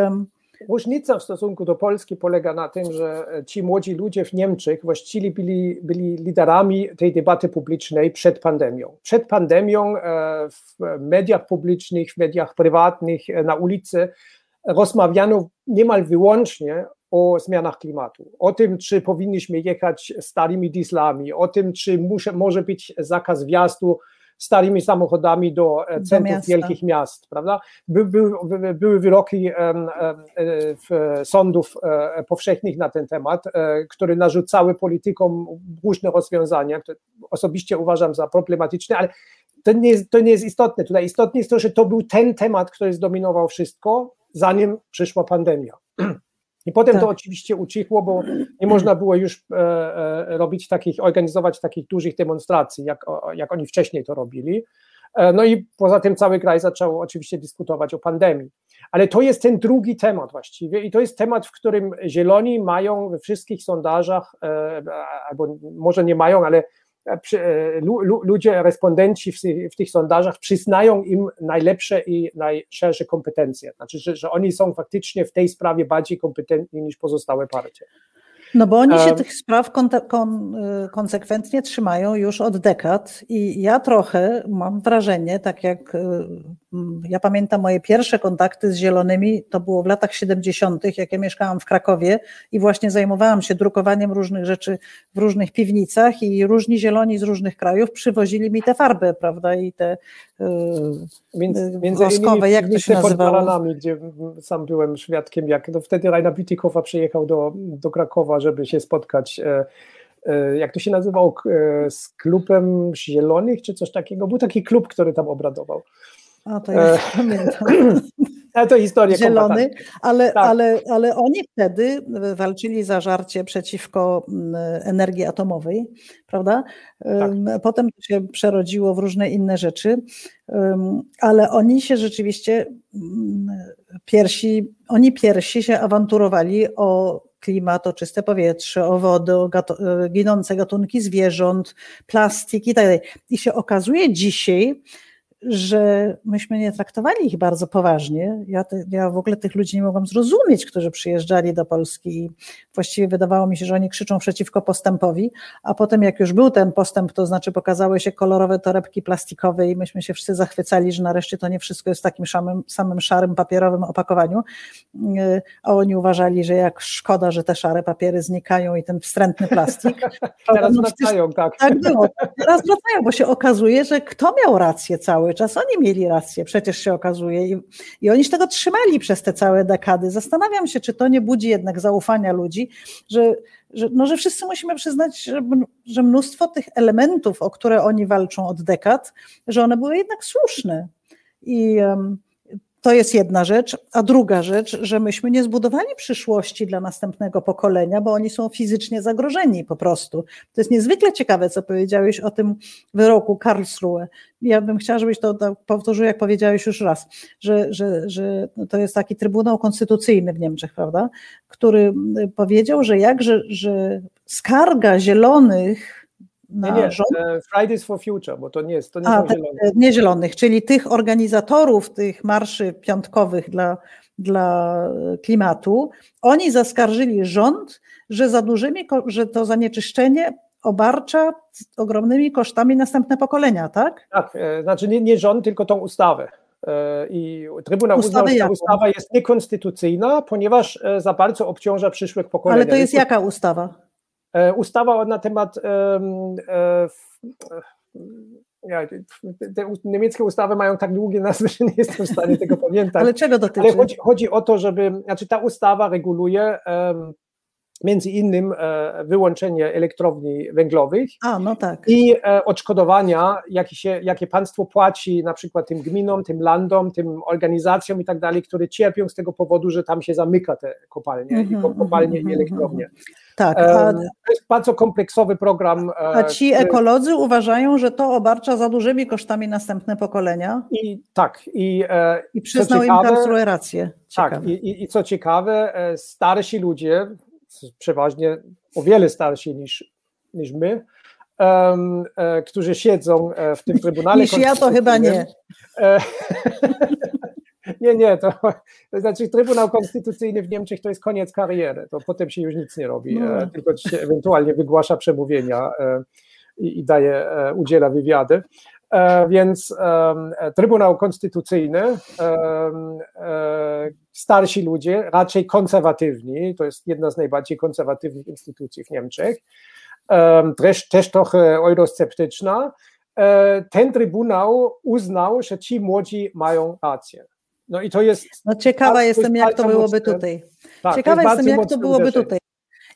Różnica w stosunku do Polski polega na tym, że ci młodzi ludzie w Niemczech właściwie byli, byli liderami tej debaty publicznej przed pandemią. Przed pandemią e, w mediach publicznych, w mediach prywatnych, e, na ulicy rozmawiano niemal wyłącznie o zmianach klimatu, o tym, czy powinniśmy jechać starymi dieslami, o tym, czy muszę, może być zakaz wjazdu starymi samochodami do e, centrów do wielkich miast, prawda? By, by, by, były wyroki e, sądów e, powszechnych na ten temat, które narzucały politykom różne rozwiązania, które osobiście uważam za problematyczne, ale to nie, jest, to nie jest istotne. Tutaj istotne jest to, że to był ten temat, który zdominował wszystko, zanim przyszła pandemia. I potem tak. to oczywiście ucichło, bo nie można było już e, e, robić takich, organizować takich dużych demonstracji, jak, jak oni wcześniej to robili. E, no i poza tym cały kraj zaczął oczywiście dyskutować o pandemii. Ale to jest ten drugi temat właściwie i to jest temat, w którym Zieloni mają we wszystkich sondażach, albo może nie mają, ale ludzie, respondenci w, tych sondażach przyznają im najlepsze i najszersze kompetencje. Znaczy, że, że oni są faktycznie w tej sprawie bardziej kompetentni niż pozostałe partie.
No bo oni się tych spraw kon, kon, konsekwentnie trzymają już od dekad i ja trochę mam wrażenie, tak jak ja pamiętam moje pierwsze kontakty z zielonymi, to było w latach 70., jak ja mieszkałam w Krakowie i właśnie zajmowałam się drukowaniem różnych rzeczy w różnych piwnicach i różni zieloni z różnych krajów przywozili mi te farby, prawda, i te między, między woskowe, jak to się nazywało?
Baranami, gdzie sam byłem świadkiem, jak no wtedy Rainer Bitikowa przyjechał do, do Krakowa, żeby się spotkać e, e, jak to się nazywał, e, z klubem zielonych, czy coś takiego. Był taki klub, który tam obradował.
A to ja pamiętam.
Ale to historia
Zielony, ale, tak. ale, ale oni wtedy walczyli za żarcie przeciwko mm, energii atomowej, prawda? Tak. Potem to się przerodziło w różne inne rzeczy, ale oni się rzeczywiście mm, pierwsi, oni pierwsi się awanturowali o klimat, o czyste powietrze, o wodę, o gato, ginące gatunki zwierząt, plastik i tak dalej. I się okazuje dzisiaj, że myśmy nie traktowali ich bardzo poważnie. Ja, te, ja w ogóle tych ludzi nie mogłam zrozumieć, którzy przyjeżdżali do Polski i właściwie wydawało mi się, że oni krzyczą przeciwko postępowi, a potem jak już był ten postęp, to znaczy pokazały się kolorowe torebki plastikowe i myśmy się wszyscy zachwycali, że nareszcie to nie wszystko jest w takim samym, samym szarym papierowym opakowaniu, a oni uważali, że jak szkoda, że te szare papiery znikają i ten wstrętny plastik.
Teraz no, wracają, tak.
Tak było. Teraz wracają, bo się okazuje, że kto miał rację cały cały czas oni mieli rację, przecież się okazuje. I, I oni się tego trzymali przez te całe dekady. Zastanawiam się, czy to nie budzi jednak zaufania ludzi, że, że, no, że wszyscy musimy przyznać, że, że mnóstwo tych elementów, o które oni walczą od dekad, że one były jednak słuszne. I um, to jest jedna rzecz. A druga rzecz, że myśmy nie zbudowali przyszłości dla następnego pokolenia, bo oni są fizycznie zagrożeni po prostu. To jest niezwykle ciekawe, co powiedziałeś o tym wyroku Karlsruhe. Ja bym chciała, żebyś to powtórzył, jak powiedziałeś już raz, że, że, że to jest taki Trybunał Konstytucyjny w Niemczech, prawda, który powiedział, że jak, że, że skarga zielonych
na nie, nie, rząd? E, Fridays for Future, bo to nie jest, to nie A, są
zielonych. Nie zielonych, czyli tych organizatorów tych marszy piątkowych dla, dla klimatu, oni zaskarżyli rząd, że za dużymi, że to zanieczyszczenie obarcza ogromnymi kosztami następne pokolenia, tak?
Tak, e, znaczy nie, nie rząd, tylko tą ustawę. E, I Trybunał uznał, że ta ustawa jest niekonstytucyjna, ponieważ za bardzo obciąża przyszłych pokoleń.
Ale to jest jaka ustawa?
E, ustawa na temat e, ja, te niemieckie ustawy mają tak długie nazwy, że nie jestem w stanie tego pamiętać.
Ale czego dotyczy? Ale
chodzi, chodzi o to, żeby, znaczy ta ustawa reguluje między innym e, wyłączenie elektrowni węglowych
A, no tak.
i e, odszkodowania, jakie, się, jakie państwo płaci na przykład tym gminom, tym landom, tym organizacjom i tak dalej, które cierpią z tego powodu, że tam się zamyka te kopalnie, mm -hmm, kopalnie mm -hmm, i mhm, elektrownie.
Tak. A,
to jest bardzo kompleksowy program. E,
a ci który... ekolodzy uważają, że to obarcza za dużymi kosztami następne pokolenia?
I tak. I,
I przyznał ciekawe, im Karlsruhe rację.
Tak. I, i, I co ciekawe, starsi ludzie, przeważnie o wiele starsi niż, niż my, um, e, którzy siedzą e, w tym Trybunale
Niż ja to chyba nie. E,
nie, nie, to, to znaczy Trybunał Konstytucyjny w Niemczech to jest koniec kariery, to potem się już nic nie robi, no. tylko się ewentualnie wygłasza przemówienia i, i daje, udziela wywiady. E, więc e, Trybunał Konstytucyjny, e, starsi ludzie, raczej konserwatywni, to jest jedna z najbardziej konserwatywnych instytucji w Niemczech, też, też trochę eurosceptyczna, ten Trybunał uznał, że ci młodzi mają rację.
No i to jest. No ciekawa jestem, jak to byłoby mocne, tutaj. Tak, ciekawa jestem, jak to byłoby tutaj.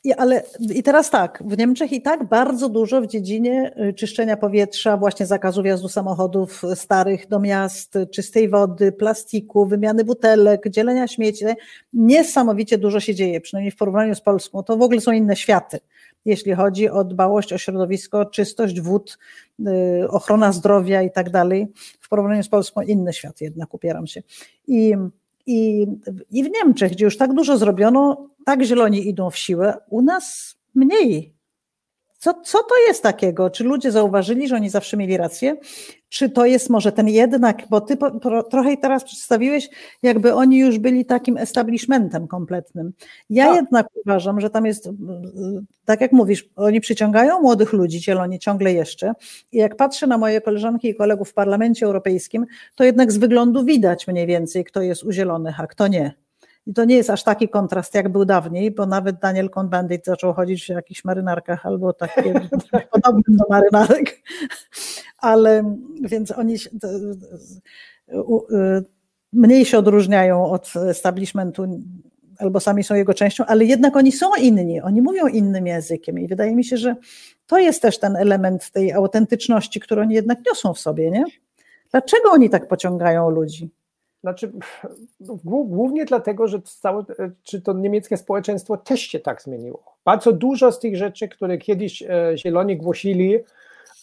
I, ale, I teraz tak, w Niemczech i tak bardzo dużo w dziedzinie y, czyszczenia powietrza, właśnie zakazu wjazdu samochodów starych do miast, czystej wody, plastiku, wymiany butelek, dzielenia śmieci. Niesamowicie dużo się dzieje, przynajmniej w porównaniu z Polską. To w ogóle są inne światy, jeśli chodzi o dbałość o środowisko, czystość wód, y, ochrona zdrowia i tak dalej. W porównaniu z Polską inny świat jednak, upieram się. I i, I w Niemczech, gdzie już tak dużo zrobiono, tak zieloni idą w siłę, u nas mniej. Co, co to jest takiego? Czy ludzie zauważyli, że oni zawsze mieli rację? Czy to jest może ten jednak, bo ty po, po, trochę teraz przedstawiłeś, jakby oni już byli takim establishmentem kompletnym. Ja tak. jednak uważam, że tam jest, tak jak mówisz, oni przyciągają młodych ludzi, zieloni ciągle jeszcze. I jak patrzę na moje koleżanki i kolegów w Parlamencie Europejskim, to jednak z wyglądu widać mniej więcej, kto jest u zielonych, a kto nie. I to nie jest aż taki kontrast, jak był dawniej, bo nawet Daniel Cohn-Bendit zaczął chodzić w jakichś marynarkach albo takie podobnym do marynarek. Ale więc oni mniej się odróżniają od establishmentu albo sami są jego częścią, ale jednak oni są inni, oni mówią innym językiem i wydaje mi się, że to jest też ten element tej autentyczności, którą oni jednak niosą w sobie, nie? Dlaczego oni tak pociągają ludzi?
Znaczy, głównie dlatego, że całe, czy to niemieckie społeczeństwo też się tak zmieniło. Bardzo dużo z tych rzeczy, które kiedyś e, Zieloni głosili,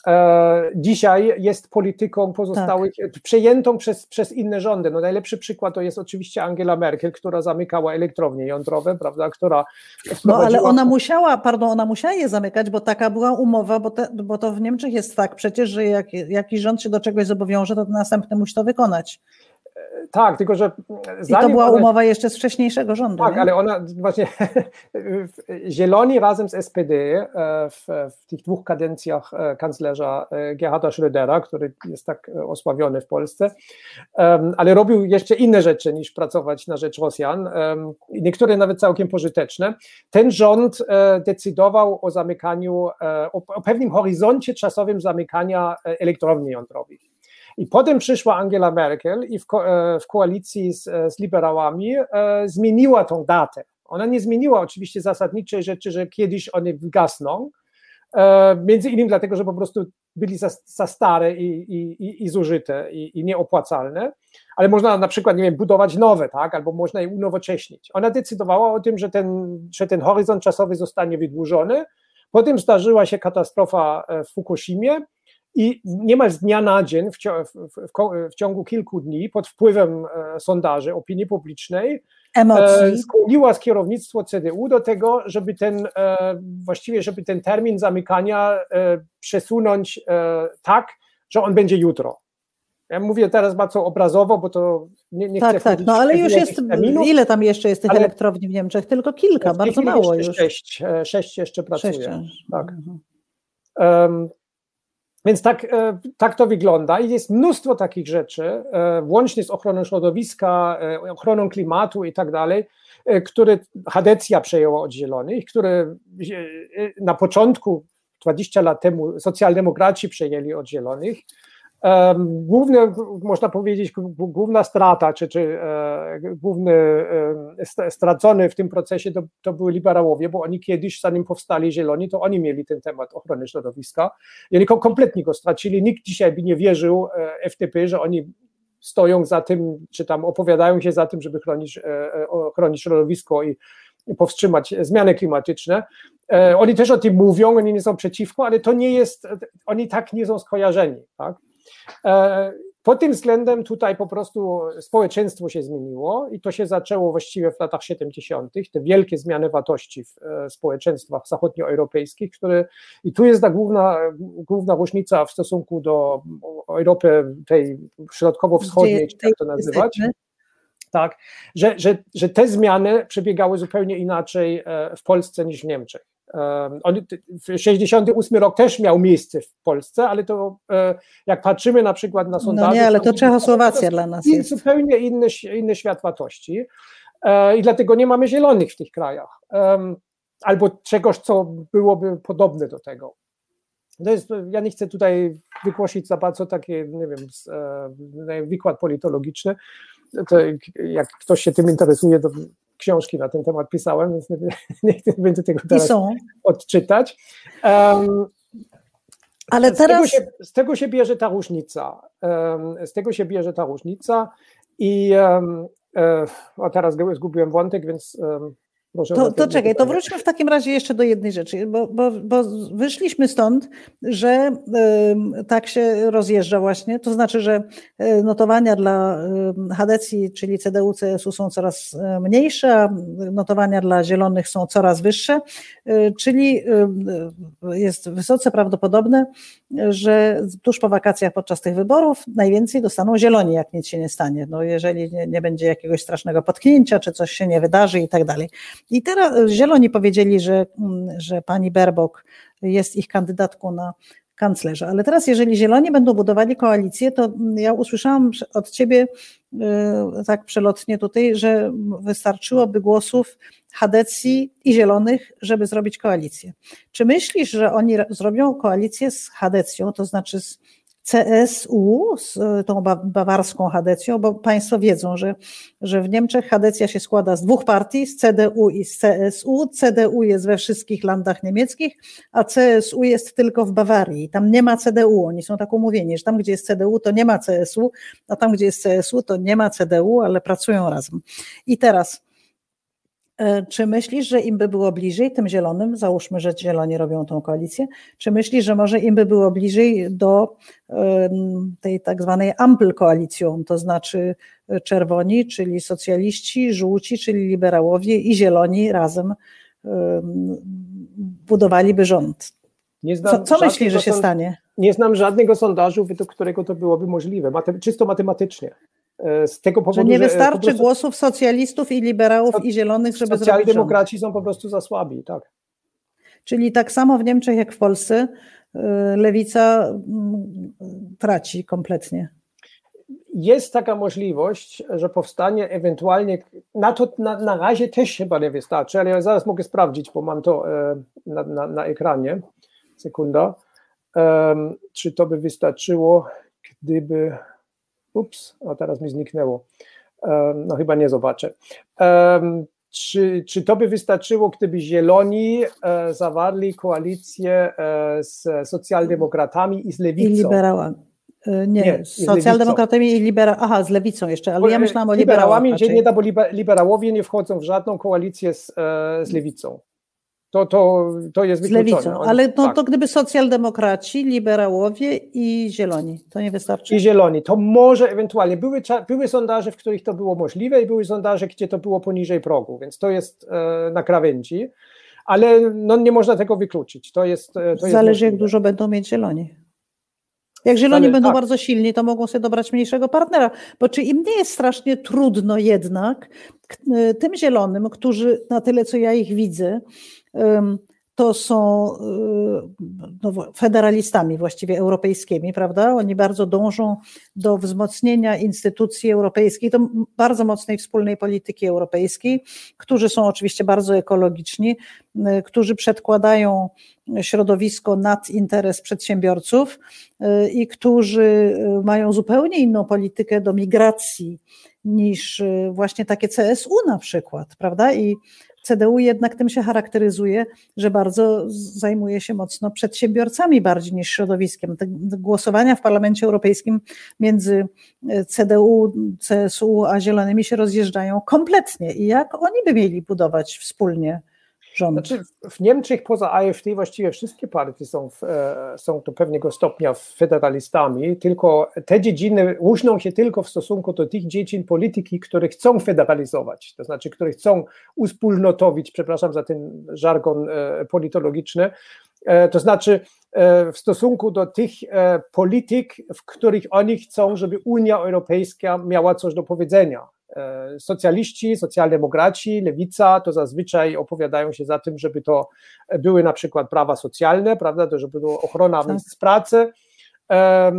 e, dzisiaj jest polityką pozostałych, tak. przejętą przez, przez inne rządy. No najlepszy przykład to jest oczywiście Angela Merkel, która zamykała elektrownie jądrowe, prawda, która
No ale ona musiała, pardon, ona musiała je zamykać, bo taka była umowa, bo, te, bo to w Niemczech jest tak przecież, że jak jakiś rząd się do czegoś zobowiąże, to następny musi to wykonać.
Tak, tylko że.
I to była umowa jeszcze z wcześniejszego rządu.
Tak,
nie?
ale ona właśnie. Zieloni razem z SPD e, w, w tych dwóch kadencjach e, kanclerza e, Gerharda Schrödera, który jest tak osławiony w Polsce, ale robił jeszcze inne rzeczy niż pracować na rzecz Rosjan, niektóre nawet całkiem pożyteczne. Ten rząd decydował o zamykaniu, o pewnym horyzoncie czasowym zamykania elektrowni jądrowych. I potem przyszła Angela Merkel i w, ko e, w koalicji z, z liberałami e, zmieniła tą datę. Ona nie zmieniła oczywiście zasadniczej rzeczy, że kiedyś one wygasną, e, między innymi dlatego, że po prostu byli za, za stare i, i, i zużyte i, i, nieopłacalne, ale można na przykład, nie wiem, budować nowe, tak, albo można je unowocześnić. Ona decydowała o tym, że ten, że ten horyzont czasowy zostanie wydłużony. Potem zdarzyła się katastrofa w Fukushimie, i niemal z dnia na dzień, w, w, w, ciągu kilku dni, pod wpływem e, sondaży opinii publicznej,
Emocji.
skłoniła kierownictwo CDU do tego, żeby ten, e, właściwie, żeby ten termin zamykania e, przesunąć tak, że on będzie jutro. Ja mówię teraz bardzo obrazowo, bo to nie, nie
tak, chcę Tak, no ale już jest, terminów, ile tam jeszcze jest tych elektrowni w Niemczech? Tylko kilka, bardzo mało już.
Sześć, sześć jeszcze pracuje. Sześć. Tak. Mhm. Um, więc tak, e, tak to wygląda. I jest mnóstwo takich rzeczy, e, włącznie z ochroną środowiska, e, ochroną klimatu i tak dalej, które Hadecja przejęła od Zielonych, które na początku, 20 lat temu, socjaldemokraci przejęli od Zielonych Główne, można powiedzieć, główna strata, czy, czy e, główny e, stracony w tym procesie to, to były liberałowie, bo oni kiedyś, zanim powstali Zieloni, to oni mieli ten temat ochrony środowiska oni kompletnie go stracili. Nikt dzisiaj by nie wierzył e, FTP, że oni stoją za tym, czy tam opowiadają się za tym, żeby chronić, chronić środowisko i powstrzymać zmiany klimatyczne. Oni też o tym mówią, oni nie są przeciwko, ale to nie jest, oni tak nie są skojarzeni. Tak? E, pod tym względem tutaj po prostu społeczeństwo się zmieniło i to się zaczęło właściwie w latach 70., te wielkie zmiany wartości w e, społeczeństwach zachodnioeuropejskich, które i tu jest ta główna, główna różnica w stosunku do Europy tej środkowo-wschodniej, czy jak to nazywać. Tak, że, że, że te zmiany przebiegały zupełnie inaczej e, w Polsce niż w Niemczech. On, 68 rok też miał miejsce w Polsce, ale to e, jak patrzymy na przykład na sondaże...
No nie, ale to Czechosłowacja dla nas jest.
Zupełnie inny, inny świat wartości e, i dlatego nie mamy zielonych w tych krajach. Albo czegoś, co byłoby podobne do tego. To jest, ja nie chcę tutaj wygłosić za bardzo takie, nie wiem, e, wykład politologiczny. To jak ktoś się tym interesuje, to książki na ten temat pisałem, więc nie, nie, nie będę tego teraz odczytać. Um,
ale teraz...
Z tego, się, z tego, się, bierze ta różnica. Um, z tego się bierze ta różnica i um, o teraz zgubiłem wątek, więc
Proszę to, to czekaj, to wróćmy w takim razie jeszcze do jednej rzeczy, bo, bo, bo wyszliśmy stąd, że y, tak się rozjeżdża właśnie, to znaczy, że e, notowania dla y, Hadecji, czyli CDU, CSU są coraz e, mniejsze, a notowania dla Zielonych są coraz wyższe, y, czyli jest wysoce prawdopodobne, że tuż po wakacjach podczas tych wyborów najwięcej dostaną Zieloni, jak nic się nie stanie, no jeżeli nie, nie będzie jakiegoś strasznego potknięcia, czy coś się nie wydarzy i tak dalej. I teraz Zieloni powiedzieli, że, mm, że pani Berbok jest ich kandydatką na kanclerza. Ale teraz, jeżeli Zieloni będą budowali koalicję, to ja usłyszałam od ciebie tak przelotnie tutaj, że wystarczyłoby głosów Hadecji i Zielonych, żeby zrobić koalicję. Czy myślisz, że oni zrobią koalicję z Hadecją, to znaczy z CSU z e, tą bawarską Hadecją, bo Państwo wiedzą, że, że w Niemczech Hadecja się składa z dwóch partii, z CDU i z CSU. CDU jest we wszystkich landach niemieckich, a CSU jest tylko w Bawarii. Tam nie ma CDU. Oni są tak umówieni, że tam, gdzie jest CDU, to nie ma CSU, a tam, gdzie jest CSU, to nie ma CDU, ale pracują razem. I teraz czy myślisz, że im by było bliżej, tym zielonym, załóżmy, że zieloni robią tą koalicję, czy myślisz, że może im by było bliżej do tej tak zwanej ampl koalicją, to znaczy e, czerwoni, czyli socjaliści, żółci, czyli liberałowie i zieloni razem budowaliby rząd? co, co myślisz, że się stanie?
Nie znam żadnego sondażu, według którego to byłoby możliwe, czysto matematycznie.
E, z tego powodu, że nie wystarczy prostu, głosów socjalistów i liberałów i zielonych, żeby zrobić
Socjaldemokraci są po prostu za słabi, tak.
Czyli tak samo w Niemczech jak w Polsce e, lewica mm, traci kompletnie.
Jest taka możliwość, że powstanie ewentualnie, na to na, na razie też chyba nie wystarczy, ale ja zaraz mogę sprawdzić, bo mam to e, na, na, na ekranie. Sekunda. Czy to by wystarczyło, gdyby Ups, a teraz mi zniknęło. No chyba nie zobaczę. Czy, czy to by wystarczyło, gdyby Zieloni e, zawarli koalicję e, z socjaldemokratami i z lewicą?
I liberałami. E, nie, nie z socjaldemokratami i liberałami. Aha, z lewicą jeszcze, ale ja myślałam o liberałami.
Liberałami nie da, bo liberałowie nie wchodzą w żadną koalicję z, z lewicą to, to, to jest
wykluczone. Z lewicą, ale no, tak. to gdyby socjaldemokraci, liberałowie i zieloni, to nie wystarczy?
I zieloni, to może ewentualnie. Były, były sondaże, w których to było możliwe i były sondaże, gdzie to było poniżej progu, więc to jest e, na krawędzi, ale no, nie można tego wykluczyć. To jest,
e, to Zależy jest jak dużo będą mieć zieloni. Jak zieloni będą tak. bardzo silni, to mogą sobie dobrać mniejszego partnera. Bo czy im nie jest strasznie trudno jednak e, tym zielonym, którzy na tyle, co ja ich widzę, to są y, no, federalistami właściwie europejskimi, prawda? Oni bardzo dążą do wzmocnienia instytucji europejskich, do bardzo mocnej wspólnej polityki europejskiej, którzy są oczywiście bardzo ekologiczni, y, którzy przedkładają środowisko nad interes przedsiębiorców y, i którzy mają zupełnie inną politykę do migracji niż właśnie takie CSU na przykład, prawda? I CDU jednak tym się charakteryzuje, że bardzo zajmuje się mocno przedsiębiorcami bardziej niż środowiskiem. Te głosowania w Parlamencie Europejskim między e, CDU, CSU a Zielonymi się rozjeżdżają kompletnie. I jak oni by mieli budować wspólnie rząd. Znaczy
w Niemczech poza AfD właściwie wszystkie partie są, w, e, są do pewnego stopnia federalistami, tylko te dziedziny różnią się tylko w stosunku do tych dziedzin polityki, które chcą federalizować, to znaczy, które chcą uspólnotowić, przepraszam za ten żargon e, politologiczny, e, to znaczy w stosunku do tych polityk, w których oni chcą, żeby Unia Europejska miała coś do powiedzenia. E, socjaliści, socjaldemokraci, lewica to zazwyczaj opowiadają się za tym, żeby to były na przykład prawa socjalne, prawda, to żeby była ochrona tak. miejsc pracy.
E,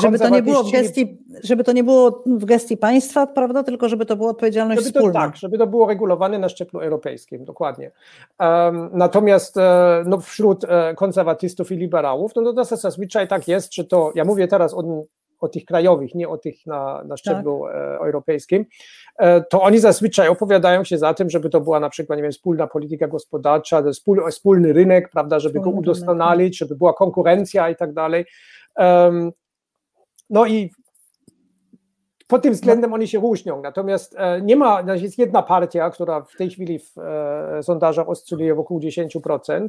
żeby to, nie było w gestii, żeby to nie było w gestii państwa, prawda, tylko żeby to było odpowiedzialność
żeby
to, wspólna.
Tak, żeby to było regulowane na szczeblu europejskim, dokładnie. Natomiast e, no, wśród konserwatystów i liberałów, no to zazwyczaj tak jest, czy to, ja mówię teraz o o tych krajowych, nie o tych na, na szczeblu tak. E, europejskim, e, to oni zazwyczaj opowiadają się za tym, żeby to była na przykład, nie wiem, wspólna polityka gospodarcza, wspólny rynek, prawda, żeby go udoskonalić, żeby była konkurencja i tak dalej. No i pod tym względem oni się różnią. Natomiast nie ma, jest jedna partia, która w tej chwili w sondażach oscyluje wokół 10%,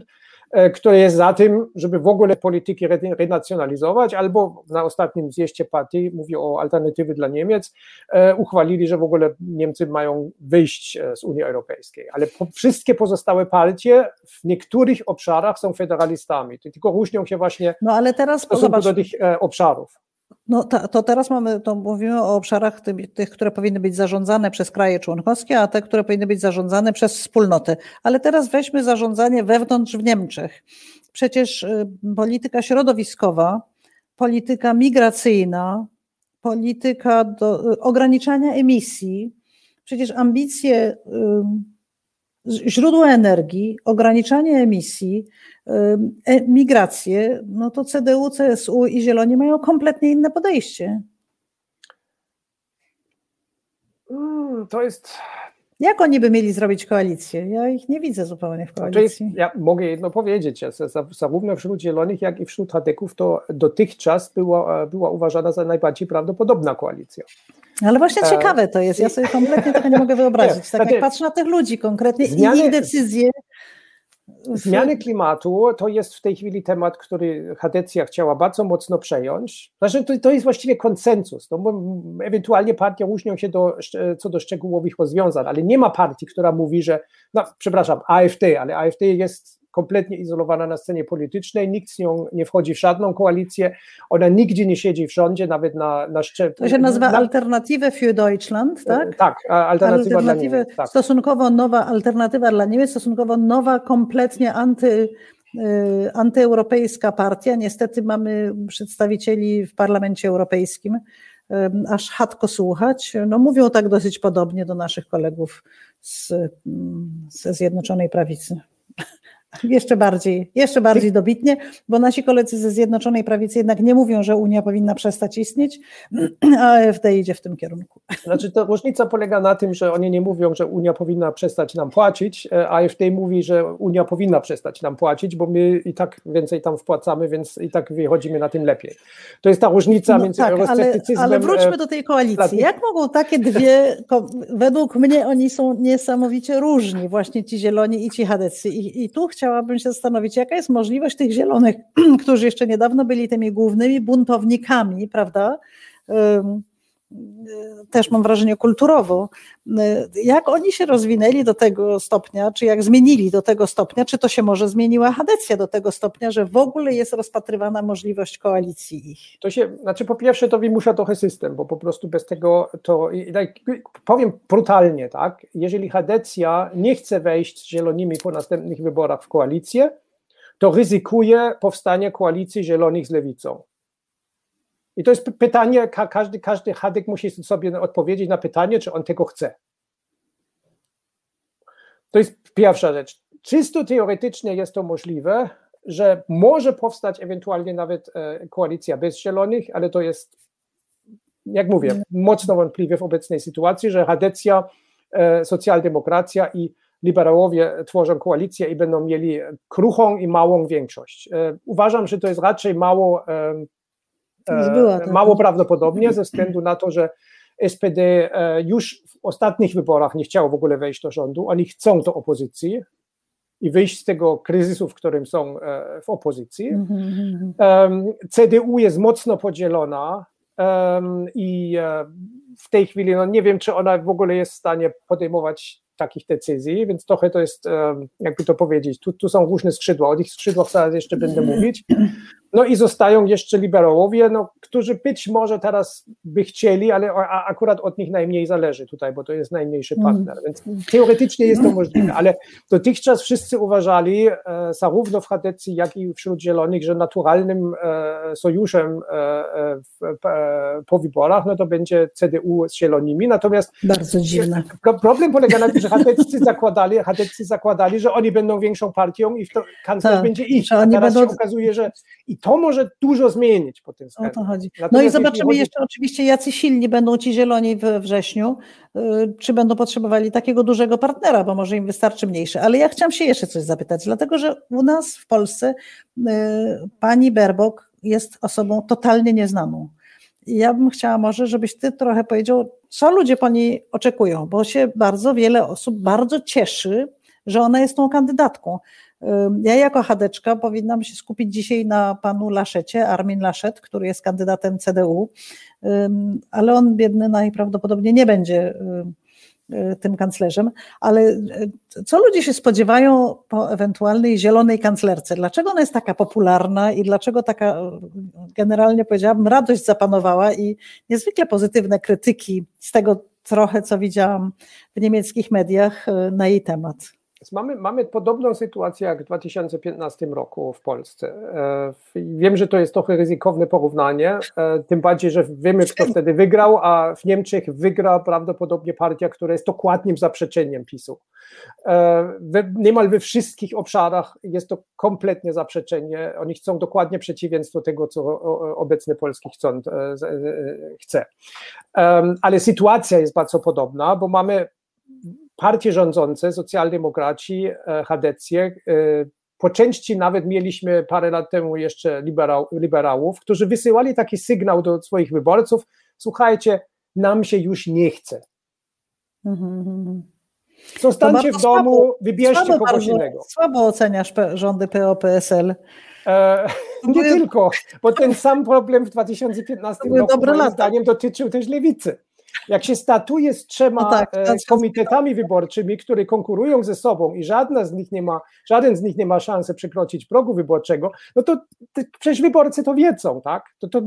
E, które jest za tym, żeby w ogóle polityki renacjonalizować, albo na ostatnim zjeździe partii, mówi o alternatywy dla Niemiec, e, uchwalili, że w ogóle Niemcy mają wyjść e, z Unii Europejskiej. Ale wszystkie pozostałe partie w niektórych obszarach są federalistami, tylko różnią się właśnie
no, ale teraz,
w stosunku zobacz, do tych obszarów.
No to, to, teraz mamy, to mówimy o obszarach tych, tych, które powinny być zarządzane przez kraje członkowskie, a te, które powinny być zarządzane przez wspólnoty. Ale teraz weźmy zarządzanie wewnątrz w Niemczech. Przecież y, polityka środowiskowa, polityka migracyjna, polityka do, y, ograniczania emisji, przecież ambicje źródła energii, ograniczanie emisji, e, migrację, no to CDU, CSU i Zieloni mają kompletnie inne podejście.
Mm, to jest.
Jak oni by mieli zrobić koalicję? Ja ich nie widzę zupełnie w koalicji.
Jest, ja mogę jedno powiedzieć, zarówno wśród Zielonych, jak i wśród Hadeków to dotychczas była, była uważana za najbardziej prawdopodobna koalicja.
Ale właśnie e, ciekawe to jest. Ja sobie kompletnie tego nie mogę wyobrazić. Tak jak patrzę na tych ludzi konkretnie zmiany, i ich decyzje.
Zmiany klimatu to jest w tej chwili temat, który Hadecja chciała bardzo mocno przejąć. Znaczy, to, to jest właściwie konsensus. No, ewentualnie partie różnią się do, co do szczegółowych rozwiązań, ale nie ma partii, która mówi, że, no przepraszam, AfD, ale AfD jest kompletnie izolowana na scenie politycznej, nikt z nią nie wchodzi w żadną koalicję, ona nigdzie nie siedzi w rządzie, nawet na, na szczeblu.
To się nazywa na... Alternative für Deutschland, e, tak?
Tak, alternatywa dla Niemiec. Tak.
Stosunkowo nowa alternatywa dla Niemiec, stosunkowo nowa, kompletnie anty e, antyeuropejska partia. Niestety mamy przedstawicieli w Parlamencie Europejskim, aż chatko słuchać. No, mówią tak dosyć podobnie do naszych kolegów z, ze Zjednoczonej Prawicy. Jeszcze bardziej, jeszcze bardziej dobitnie, bo nasi koledzy ze Zjednoczonej Prawicy jednak nie mówią, że Unia powinna przestać istnieć, a AfD idzie w tym kierunku.
Znaczy, to różnica polega na tym, że oni nie mówią, że Unia powinna przestać nam płacić, a AfD mówi, że Unia powinna przestać nam płacić, bo my i tak więcej tam wpłacamy, więc i tak wychodzimy na tym lepiej. To jest ta różnica no między tak, eurosceptycyzmem...
Ale, ale wróćmy do tej koalicji. Jak mogą takie dwie, według mnie oni są niesamowicie różni, właśnie ci zieloni i ci chadecy. I, i tu chciałam chciałabym się zastanowić, jaka jest możliwość tych zielonych, którzy jeszcze niedawno byli tymi głównymi buntownikami, prawda? Też mam wrażenie kulturowo. Jak oni się rozwinęli do tego stopnia, czy jak zmienili do tego stopnia, czy to się może zmieniła Hadecja do tego stopnia, że w ogóle jest rozpatrywana możliwość koalicji ich?
To się, znaczy po pierwsze to wymusza trochę system, bo po prostu bez tego to, tak, powiem brutalnie, tak, jeżeli Hadecja nie chce wejść z zielonymi po następnych wyborach w koalicję, to ryzykuje powstanie koalicji zielonych z lewicą. I to jest pytanie, każdy, każdy Hadek musi sobie odpowiedzieć na pytanie, czy on tego chce. To jest pierwsza rzecz. Czysto teoretycznie jest to możliwe, że może powstać ewentualnie nawet e, koalicja bez zielonych, ale to jest, jak mówię, mocno wątpliwe w obecnej sytuacji, że Hadecja, e, socjaldemokracja i liberałowie tworzą koalicję i będą mieli kruchą i małą większość. E, uważam, że to jest raczej mało. Mało prawdopodobnie ze względu na to, że SPD e, już w ostatnich wyborach nie chciało w ogóle wejść do rządu, oni chcą do opozycji i wyjść z tego kryzysu, w którym są e, w opozycji. Mhm, mhm. CDU jest mocno podzielona i e, w tej chwili no nie wiem, czy ona w ogóle jest w stanie podejmować takich decyzji, więc trochę to jest, jakby to powiedzieć, tu, tu są różne skrzydła, o tych skrzydłach zaraz jeszcze będę mówić. No i zostają jeszcze liberałowie, no, którzy być może teraz by chcieli, ale a, akurat od nich najmniej zależy tutaj, bo to jest najmniejszy mm. partner. Więc teoretycznie jest to możliwe, ale dotychczas wszyscy uważali, e, zarówno w Hadecji, jak i wśród Zielonych, że naturalnym e, sojuszem e, e w, e, po wyborach no to będzie CDU z Zielonymi. Natomiast
Bardzo dziwne.
problem polega na tym, że Hadeccy zakładali, zakładali, że oni będą większą partią i w to kanclerz tak, będzie ich. A teraz będą... się okazuje, że i to może dużo zmienić po tym
względzie. O to chodzi. no i zobaczymy chodzi... jeszcze oczywiście, jacy silni będą ci zieloni we wrześniu, y, czy będą potrzebowali takiego dużego partnera, bo może im wystarczy mniejszy. Ale ja chciałam się jeszcze coś zapytać, dlatego że u nas w Polsce y, pani Berbok jest osobą totalnie nieznaną. I ja bym chciała może, żebyś ty trochę powiedział, co ludzie po niej oczekują, bo się bardzo wiele osób bardzo cieszy, że ona jest tą kandydatką. Ja jako chadeczka powinnam się skupić dzisiaj na panu Laszecie, Armin Laszet, który jest kandydatem CDU, ale on biedny najprawdopodobniej nie będzie Y, tym kanclerzem, ale y, co ludzie się spodziewają po ewentualnej zielonej kanclerce? Dlaczego ona jest taka popularna i dlaczego taka, y, generalnie powiedziałabym, radość zapanowała i niezwykle pozytywne krytyki z tego trochę, co widziałam w niemieckich mediach na jej temat?
Mamy, mamy podobną sytuację jak w 2015 roku w Polsce. E, wiem, że to jest trochę ryzykowne porównanie, e, tym bardziej, że wiemy, kto wtedy wygrał, a w Niemczech wygra prawdopodobnie partia, która jest dokładnym zaprzeczeniem PiSu. E, we, niemal we wszystkich obszarach jest to kompletnie zaprzeczenie. Oni chcą dokładnie przeciwieństwo tego, co obecny polski chcą, chce. Ale sytuacja jest bardzo podobna, bo mamy partie rządzące, socjaldemokraci, e, chadecję, e, po części nawet mieliśmy parę lat temu jeszcze liberał, liberałów, którzy wysyłali taki sygnał do swoich wyborców: słuchajcie, nam się już nie chce. Zostańcie w domu, słabo, wybierzcie słabo kogoś innego.
Słabo oceniasz rządy PO-PSL.
E, nie były, tylko, bo ten sam problem w 2015 roku moim zdaniem dotyczył też lewicy jak się statuje z trzema no tak, e, komitetami wyborczymi, które konkurują ze sobą i żadna z nich nie ma, żaden z nich nie ma szansy przekroczyć progu wyborczego, no to, to przecież wyborcy to wiedzą, tak? To, to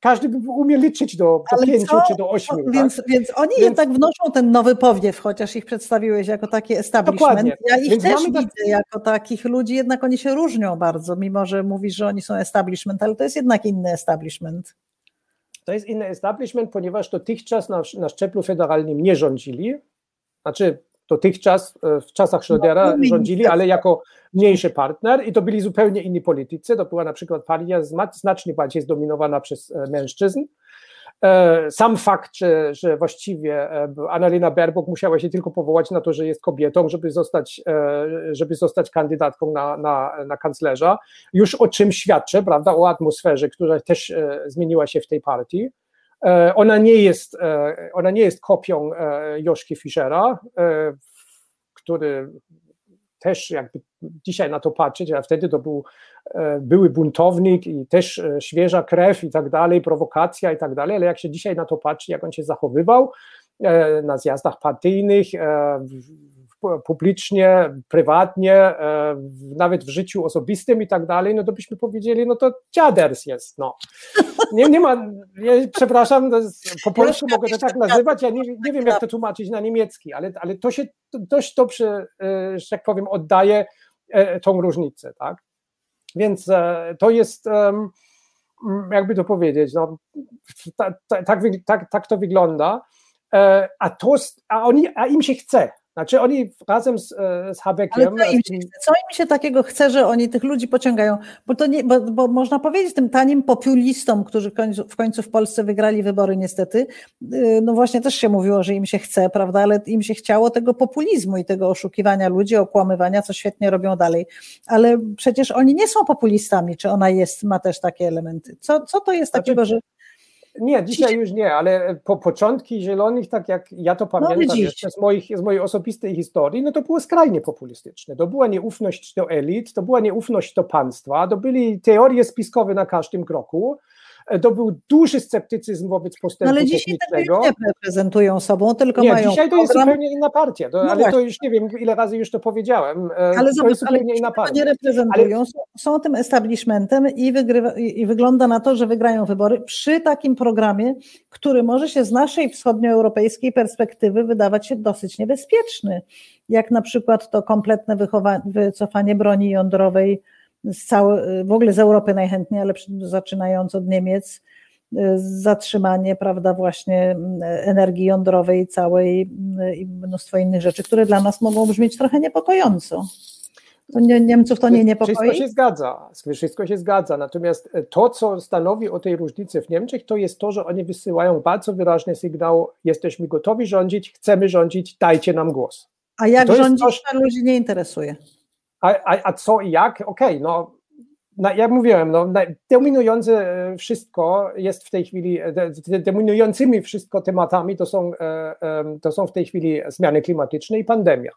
każdy umie liczyć do, do pięciu czy do ośmiu.
Więc,
tak?
więc oni więc... jednak wnoszą ten nowy powiew, chociaż ich przedstawiłeś jako taki establishment. Dokładnie. Ja ich więc też widzę tak... jako takich ludzi, jednak oni się różnią bardzo, mimo że mówisz, że oni są establishment, ale to jest jednak inny establishment.
To jest inny establishment, ponieważ dotychczas na, na szczeblu federalnym nie rządzili. Znaczy, dotychczas e, w czasach Schrödera no, rządzili, ale jako mniejszy partner i to byli zupełnie inni politycy. To była na przykład partia znacznie bardziej zdominowana przez e, mężczyzn. E, sam fakt, że, że właściwie e, Annalena Baerbock musiała się tylko powołać na to, że jest kobietą, żeby zostać, e, żeby zostać kandydatką na, na, na kanclerza, już o czym świadczy, prawda, o atmosferze, która też zmieniła się w tej partii. Ona nie jest, ona nie jest kopią Joszki Fischera, który też jakby dzisiaj na to patrzeć, a wtedy to był e, były buntownik i też e, świeża krew i tak dalej, prowokacja i tak dalej, ale jak się dzisiaj na to patrzy, jak on się zachowywał e, na zjazdach partyjnych, publicznie, prywatnie, nawet w życiu osobistym i tak dalej, no to byśmy powiedzieli, no to dziaders jest, no. Nie, nie ma, ja przepraszam, po polsku mogę to tak nazywać, ja nie, nie wiem jak to tłumaczyć na niemiecki, ale, ale to się dość dobrze, że tak powiem, oddaje E, tą różnicę, tak? Więc e, to jest, jakby to powiedzieć, no, tak, tak, tak, tak to wygląda, e, a, to, a, oni, a im się chce, znaczy oni razem z, e, z Habekiem...
Ale co im, się, co im się takiego chce, że oni tych ludzi pociągają? Bo, to nie, bo, bo można powiedzieć tym tanim populistom, którzy w końcu, w końcu w Polsce wygrali wybory niestety, y, no właśnie też się mówiło, że im się chce, prawda, ale im się chciało tego populizmu i tego oszukiwania ludzi, okłamywania, co świetnie robią dalej. Ale przecież oni nie są populistami, czy ona jest, ma też takie elementy. Co, co to jest znaczy, takiego, że
nie, dzisiaj już nie, ale po początki Zielonych, tak jak ja to no, pamiętam jeszcze z, moich, z mojej osobistej historii, no to było skrajnie populistyczne. To była nieufność do elit, to była nieufność do państwa, to byli teorie spiskowe na każdym kroku, to był duży sceptycyzm wobec postępu no, ale technicznego.
Ale nie reprezentują sobą, tylko
nie,
mają
dzisiaj to jest zupełnie inna partia, to, no ale właśnie. to już nie wiem, ile razy już to powiedziałem. E, ale to zobacz, jest zupełnie inna partia.
nie reprezentują, ale... są, są tym establishmentem i, wygrywa, i wygląda na to, że wygrają wybory przy takim programie, który może się z naszej wschodnioeuropejskiej perspektywy wydawać się dosyć niebezpieczny, jak na przykład to kompletne wycofanie broni jądrowej z całe, w ogóle z Europy najchętniej, ale zaczynając od Niemiec, y, zatrzymanie, prawda, właśnie mm, energii jądrowej całej mm, i mnóstwo innych rzeczy, które dla nas mogą brzmieć trochę niepokojąco. To nie, Niemców to nie niepokoi?
Wszystko się zgadza, wszystko się zgadza. Natomiast to, co stanowi o tej różnicy w Niemczech, to jest to, że oni wysyłają bardzo wyraźny sygnał: jesteśmy gotowi rządzić, chcemy rządzić, dajcie nam głos.
A jak rządzić, to ludzi nie interesuje.
A, a, a co i jak? Okej, okay, no jak mówiłem, no, dominujące wszystko jest w tej chwili, dominującymi wszystko tematami to są, to są w tej chwili zmiany klimatyczne i pandemia.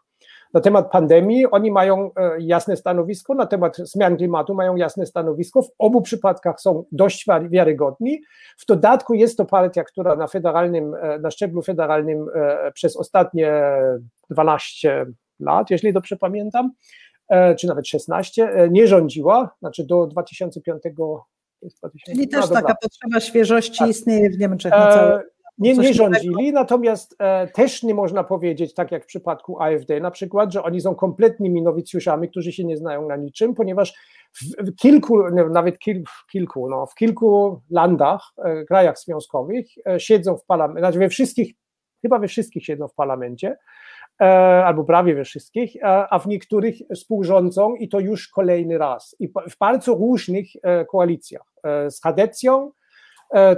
Na temat pandemii oni mają jasne stanowisko, na temat zmian klimatu mają jasne stanowisko. W obu przypadkach są dość wiarygodni. W dodatku jest to partia, która na federalnym, na szczeblu federalnym przez ostatnie 12 lat, jeśli dobrze pamiętam, e, czy nawet 16, e, nie rządziła, znaczy do 2005.
2000, Czyli też no, taka potrzeba świeżości tak. istnieje w Niemczech na całym
e, nie, nie rządzili, natomiast e, też nie można powiedzieć, tak jak w przypadku AfD na przykład, że oni są kompletnymi nowicjuszami, którzy się nie znają na niczym, ponieważ w, w kilku, nawet kil, w kilku, no, w kilku landach, e, krajach związkowych e, siedzą w parlamencie, znaczy we wszystkich, chyba we wszystkich siedzą w parlamencie, E, albo prawie we wszystkich, e, a w niektórych współrządzą i to już kolejny raz. I w bardzo różnych e, koalicjach. Z Hadecją,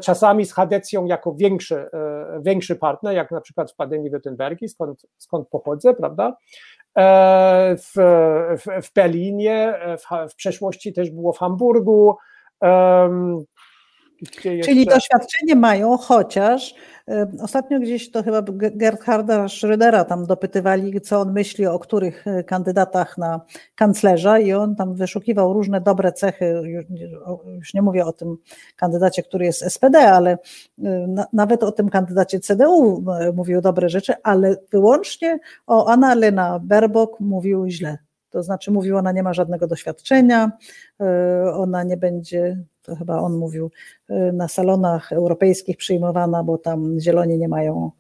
czasami z Hadecją jako większy, większy partner, jak na przykład w pandemii Württembergi, skąd, skąd pochodzę, prawda? W, w, w Berlinie, w, w przeszłości też było w Hamburgu,
Czyli doświadczenie mają, chociaż ostatnio gdzieś to chyba Gerharda Schrödera tam dopytywali, co on myśli o których y, kandydatach na kanclerza i on tam wyszukiwał różne dobre cechy, już nie mówię o tym kandydacie, który jest SPD, ale y, nawet o tym kandydacie CDU mówił dobre rzeczy, ale wyłącznie o Anna-Lena Baerbock mówił źle. To znaczy mówił, ona nie ma żadnego doświadczenia, ona nie będzie to chyba on mówił, y, na salonach europejskich przyjmowana, bo tam zieloni nie mają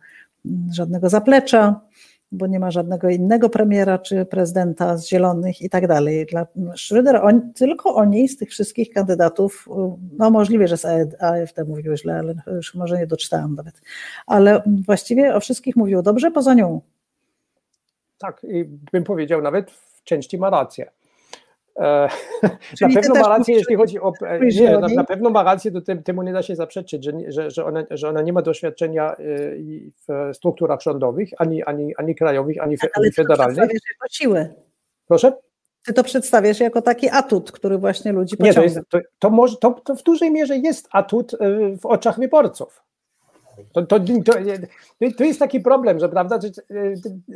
mm, żadnego zaplecza, bo nie ma żadnego innego premiera czy prezydenta z zielonych i tak dalej. Dla Schröder, on, tylko o niej z tych wszystkich kandydatów, y, no możliwe, że z AfD mówił źle, ale już może nie doczytałam nawet, ale właściwie o wszystkich mówił dobrze, poza nią.
Tak, i bym powiedział nawet w części ma rację. E, na pewno ma rację, jeśli chodzi o. E, nie, na, na, pewno ma rację, to tym, temu nie da się zaprzeczyć, że, że, że, ona, że ona nie ma doświadczenia e, w strukturach rządowych, ani, ani, ani krajowych, ani,
Ale
ani federalnych. Ale
jako siłę.
Proszę?
Ty to przedstawiasz jako taki atut, który właśnie ludzi pociąga.
Nie, to, jest, to, to, może, to, to w dużej mierze jest atut w oczach wyborców. To, to, to, to, jest taki problem, że prawda, że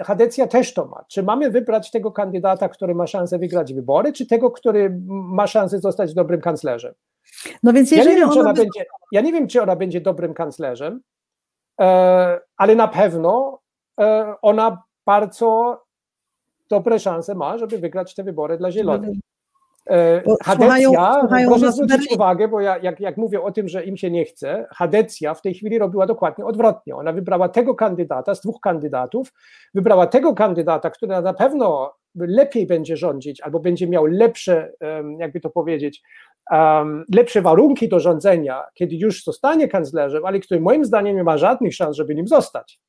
Hadecja też to ma. Czy mamy wybrać tego kandydata, który ma szansę wygrać wybory, czy tego, który ma szansę zostać dobrym kanclerzem?
No więc jeżeli ja nie wiem,
czy ona by... będzie, ja nie wiem, czy ona będzie dobrym kanclerzem, e, ale na pewno e, ona bardzo dobre szanse ma, żeby wygrać te wybory dla Zielonych. Hadecja, proszę zwrócić uwagę, bo ja jak, jak mówię o tym, że im się nie chce, Hadecja w tej chwili robiła dokładnie odwrotnie. Ona wybrała tego kandydata z dwóch kandydatów, wybrała tego kandydata, który na pewno lepiej będzie rządzić albo będzie miał lepsze, jakby to powiedzieć, lepsze warunki do rządzenia, kiedy już zostanie kanclerzem, ale który moim zdaniem nie ma żadnych szans, żeby nim zostać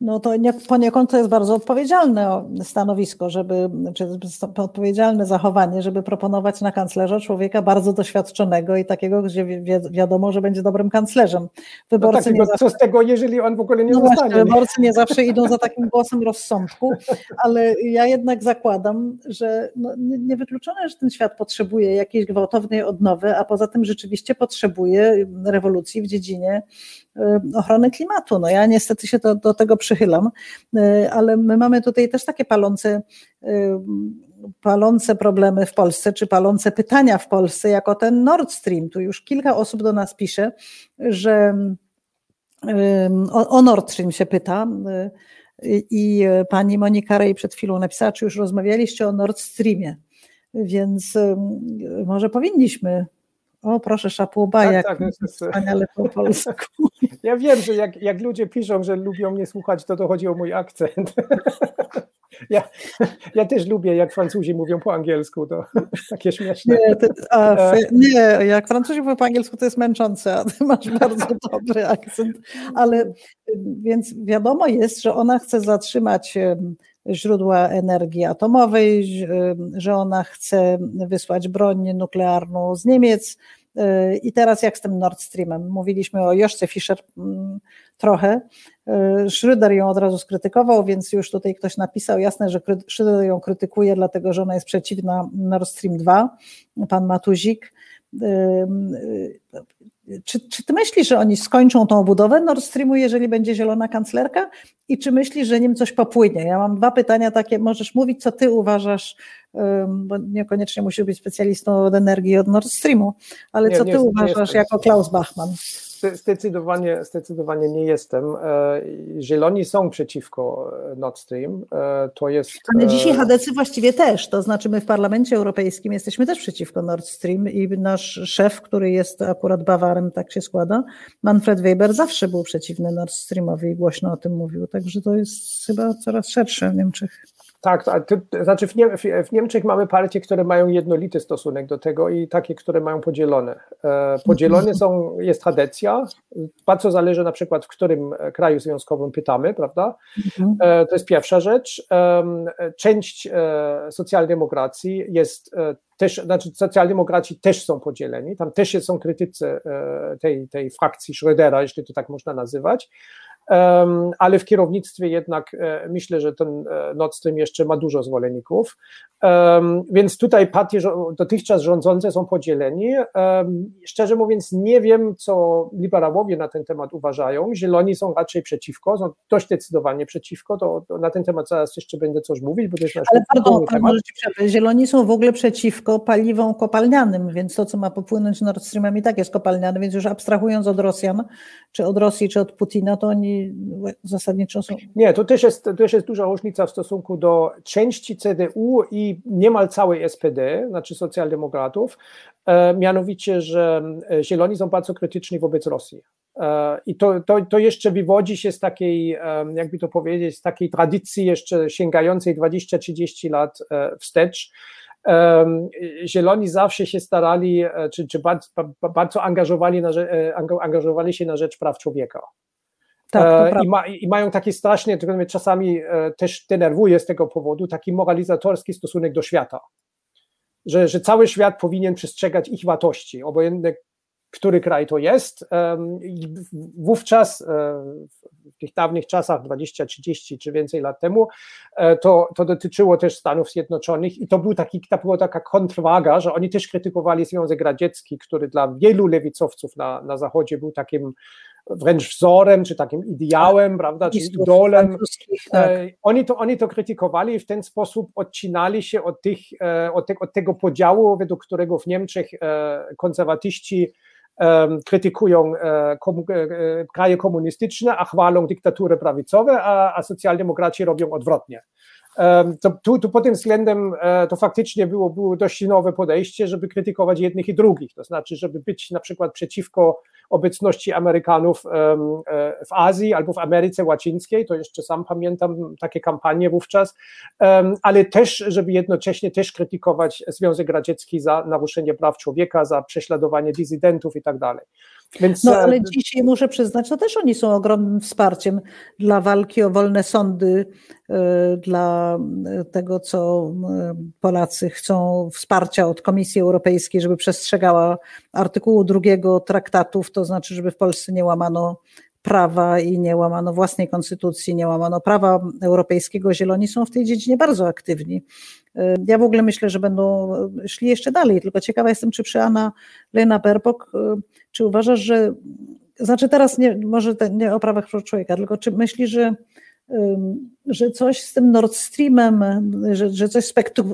no to nie, poniekąd to jest bardzo odpowiedzialne stanowisko, żeby, czy odpowiedzialne zachowanie, żeby proponować na kanclerza człowieka bardzo doświadczonego i takiego, gdzie wi wiadomo, że będzie dobrym kanclerzem.
Wyborcy no tak, co zawsze... z tego, jeżeli on w ogóle nie no zostanie? Właśnie,
wyborcy nie zawsze idą za takim głosem rozsądku, ale ja jednak zakładam, że no, niewykluczone, że ten świat potrzebuje jakiejś gwałtownej odnowy, a poza tym rzeczywiście potrzebuje rewolucji w dziedzinie ochrony klimatu. No ja niestety się do, do tego przychylam, y, ale my mamy tutaj też takie palące y, palące problemy w Polsce, czy palące pytania w Polsce, jako ten Nord Stream. Tu już kilka osób do nas pisze, że o, o Nord Stream się pyta. I pani Monika Rej przed chwilą napisała, czy już rozmawialiście o Nord Streamie. Więc może powinniśmy o, proszę, szapuba, tak, jak tak, wspaniale po polsku.
Ja wiem, że jak, jak ludzie piszą, że lubią mnie słuchać, to to chodzi o mój akcent. Ja, ja też lubię, jak Francuzi mówią po angielsku, to takie śmieszne.
Nie, ty, a, e. nie, jak Francuzi mówią po angielsku, to jest męczące, a ty masz bardzo dobry akcent. Ale więc wiadomo jest, że ona chce zatrzymać źródła energii atomowej, że ona chce wysłać broń nuklearną z Niemiec I teraz jak z tym Nord Streamem? Mówiliśmy o Joszce Fischer mm, trochę. Schröder ją od razu skrytykował, więc już tutaj ktoś napisał jasne, że Schröder ją krytykuje, dlatego że ona jest przeciwna Nord Stream 2, pan Matuzik. Czy, czy ty myślisz, że oni skończą tą budowę Nord Streamu, jeżeli będzie zielona kanclerka? I czy myślisz, że nim coś popłynie? Ja mam dwa pytania takie, możesz mówić, co ty uważasz, bo niekoniecznie musisz być specjalistą od energii od Nord Streamu, ale nie, co ty nie, uważasz nie jako Klaus Bachmann?
Zdecydowanie, zdecydowanie nie jestem. E, zieloni są przeciwko e, Nord Stream. E, to jest.
Ale dzisiaj HDC właściwie też. To znaczy, my w Parlamencie Europejskim jesteśmy też przeciwko Nord Stream i nasz szef, który jest akurat Bawarem, tak się składa, Manfred Weber, zawsze był przeciwny Nord Streamowi i głośno o tym mówił. Także to jest chyba coraz szersze w Niemczech.
Tak, to, znaczy w, Nie, w, Niemczech mamy partie, które mają jednolity stosunek do tego i takie, które mają podzielone. E, podzielone są, jest tradycja, bardzo zależy na przykład w którym kraju związkowym pytamy, prawda? Mhm. E, to jest pierwsza rzecz. Część e, socjaldemokracji jest też, znaczy socjaldemokraci też są podzieleni, tam też są krytycy tej, tej frakcji Schrödera, jeśli to tak można nazywać ale w kierownictwie jednak e, myślę, że ten e, Nord Stream jeszcze ma dużo zwolenników. Więc tutaj partie dotychczas rządzące są podzieleni. Szczerze mówiąc, nie wiem, co liberałowie na ten temat uważają. Zieloni są raczej przeciwko, są dość zdecydowanie przeciwko. To, to na ten temat zaraz jeszcze będę coś mówić, bo to jest nasz Ale pardon, temat.
Zieloni są w ogóle przeciwko paliwom kopalnianym, więc to, co ma popłynąć Nord Streamem i tak jest kopalniane, więc już abstrahując od Rosjan, czy od Rosji, czy od Putina, to oni zasadniczo są...
Nie, to też jest, też jest duża różnica w stosunku do części CDU i niemal całej SPD, znaczy socjaldemokratów, e, mianowicie, że e, Zieloni są bardzo krytyczni wobec Rosji. E, I to, to, to jeszcze wywodzi się z takiej, jakby to powiedzieć, z takiej tradycji jeszcze sięgającej 20-30 lat wstecz. Zieloni zawsze się starali, czy, czy bardzo, bardzo angażowali, na, angażowali się na rzecz praw człowieka. Tak, e, I, ma, I, mają taki strasznie, tylko mnie czasami e, też denerwuje z tego powodu, taki moralizatorski stosunek do świata. Że, że cały świat powinien przestrzegać ich wartości, obojętne który kraj to jest. I wówczas, e, w tych dawnych czasach, 20, 30 czy więcej lat temu, to, to dotyczyło też Stanów Zjednoczonych i to, był taki, to była taka kontrwaga, że oni też krytykowali Związek Radziecki, który dla wielu lewicowców na, na Zachodzie był takim wręcz wzorem, czy takim ideałem, prawda, czy idolem. Tak. E, oni, to, oni to krytykowali i w ten sposób odcinali się od, tych, e, od, te, od tego podziału, według którego w Niemczech e, konserwatyści krytykują kraje komunistyczne, a chwalą dyktatury prawicowe, a, a socjaldemokraci robią odwrotnie. To, tu, tu pod tym względem to faktycznie było, było dość nowe podejście, żeby krytykować jednych i drugich, to znaczy, żeby być na przykład przeciwko obecności Amerykanów e, w Azji albo w Ameryce Łacińskiej, to jeszcze sam pamiętam takie kampanie wówczas, ale też, żeby jednocześnie też krytykować Związek Radziecki za naruszenie praw człowieka, za prześladowanie dizydentów i tak dalej.
Więc, no ale dzisiaj muszę przyznać, to też oni są ogromnym wsparciem dla walki o wolne sądy, e, dla tego, co Polacy chcą wsparcia od Komisji Europejskiej, żeby przestrzegała artykułu drugiego traktatów, to znaczy, żeby w Polsce nie łamano prawa i nie łamano własnej konstytucji, nie łamano prawa europejskiego. Zieloni są w tej dziedzinie bardzo aktywni. Ja w ogóle myślę, że będą szli jeszcze dalej, tylko ciekawa jestem, czy przy Anna Lena Berbok, czy uważasz, że, znaczy teraz nie, może nie o prawach człowieka, tylko czy myślisz, że że coś z tym Nord Streamem, że, że coś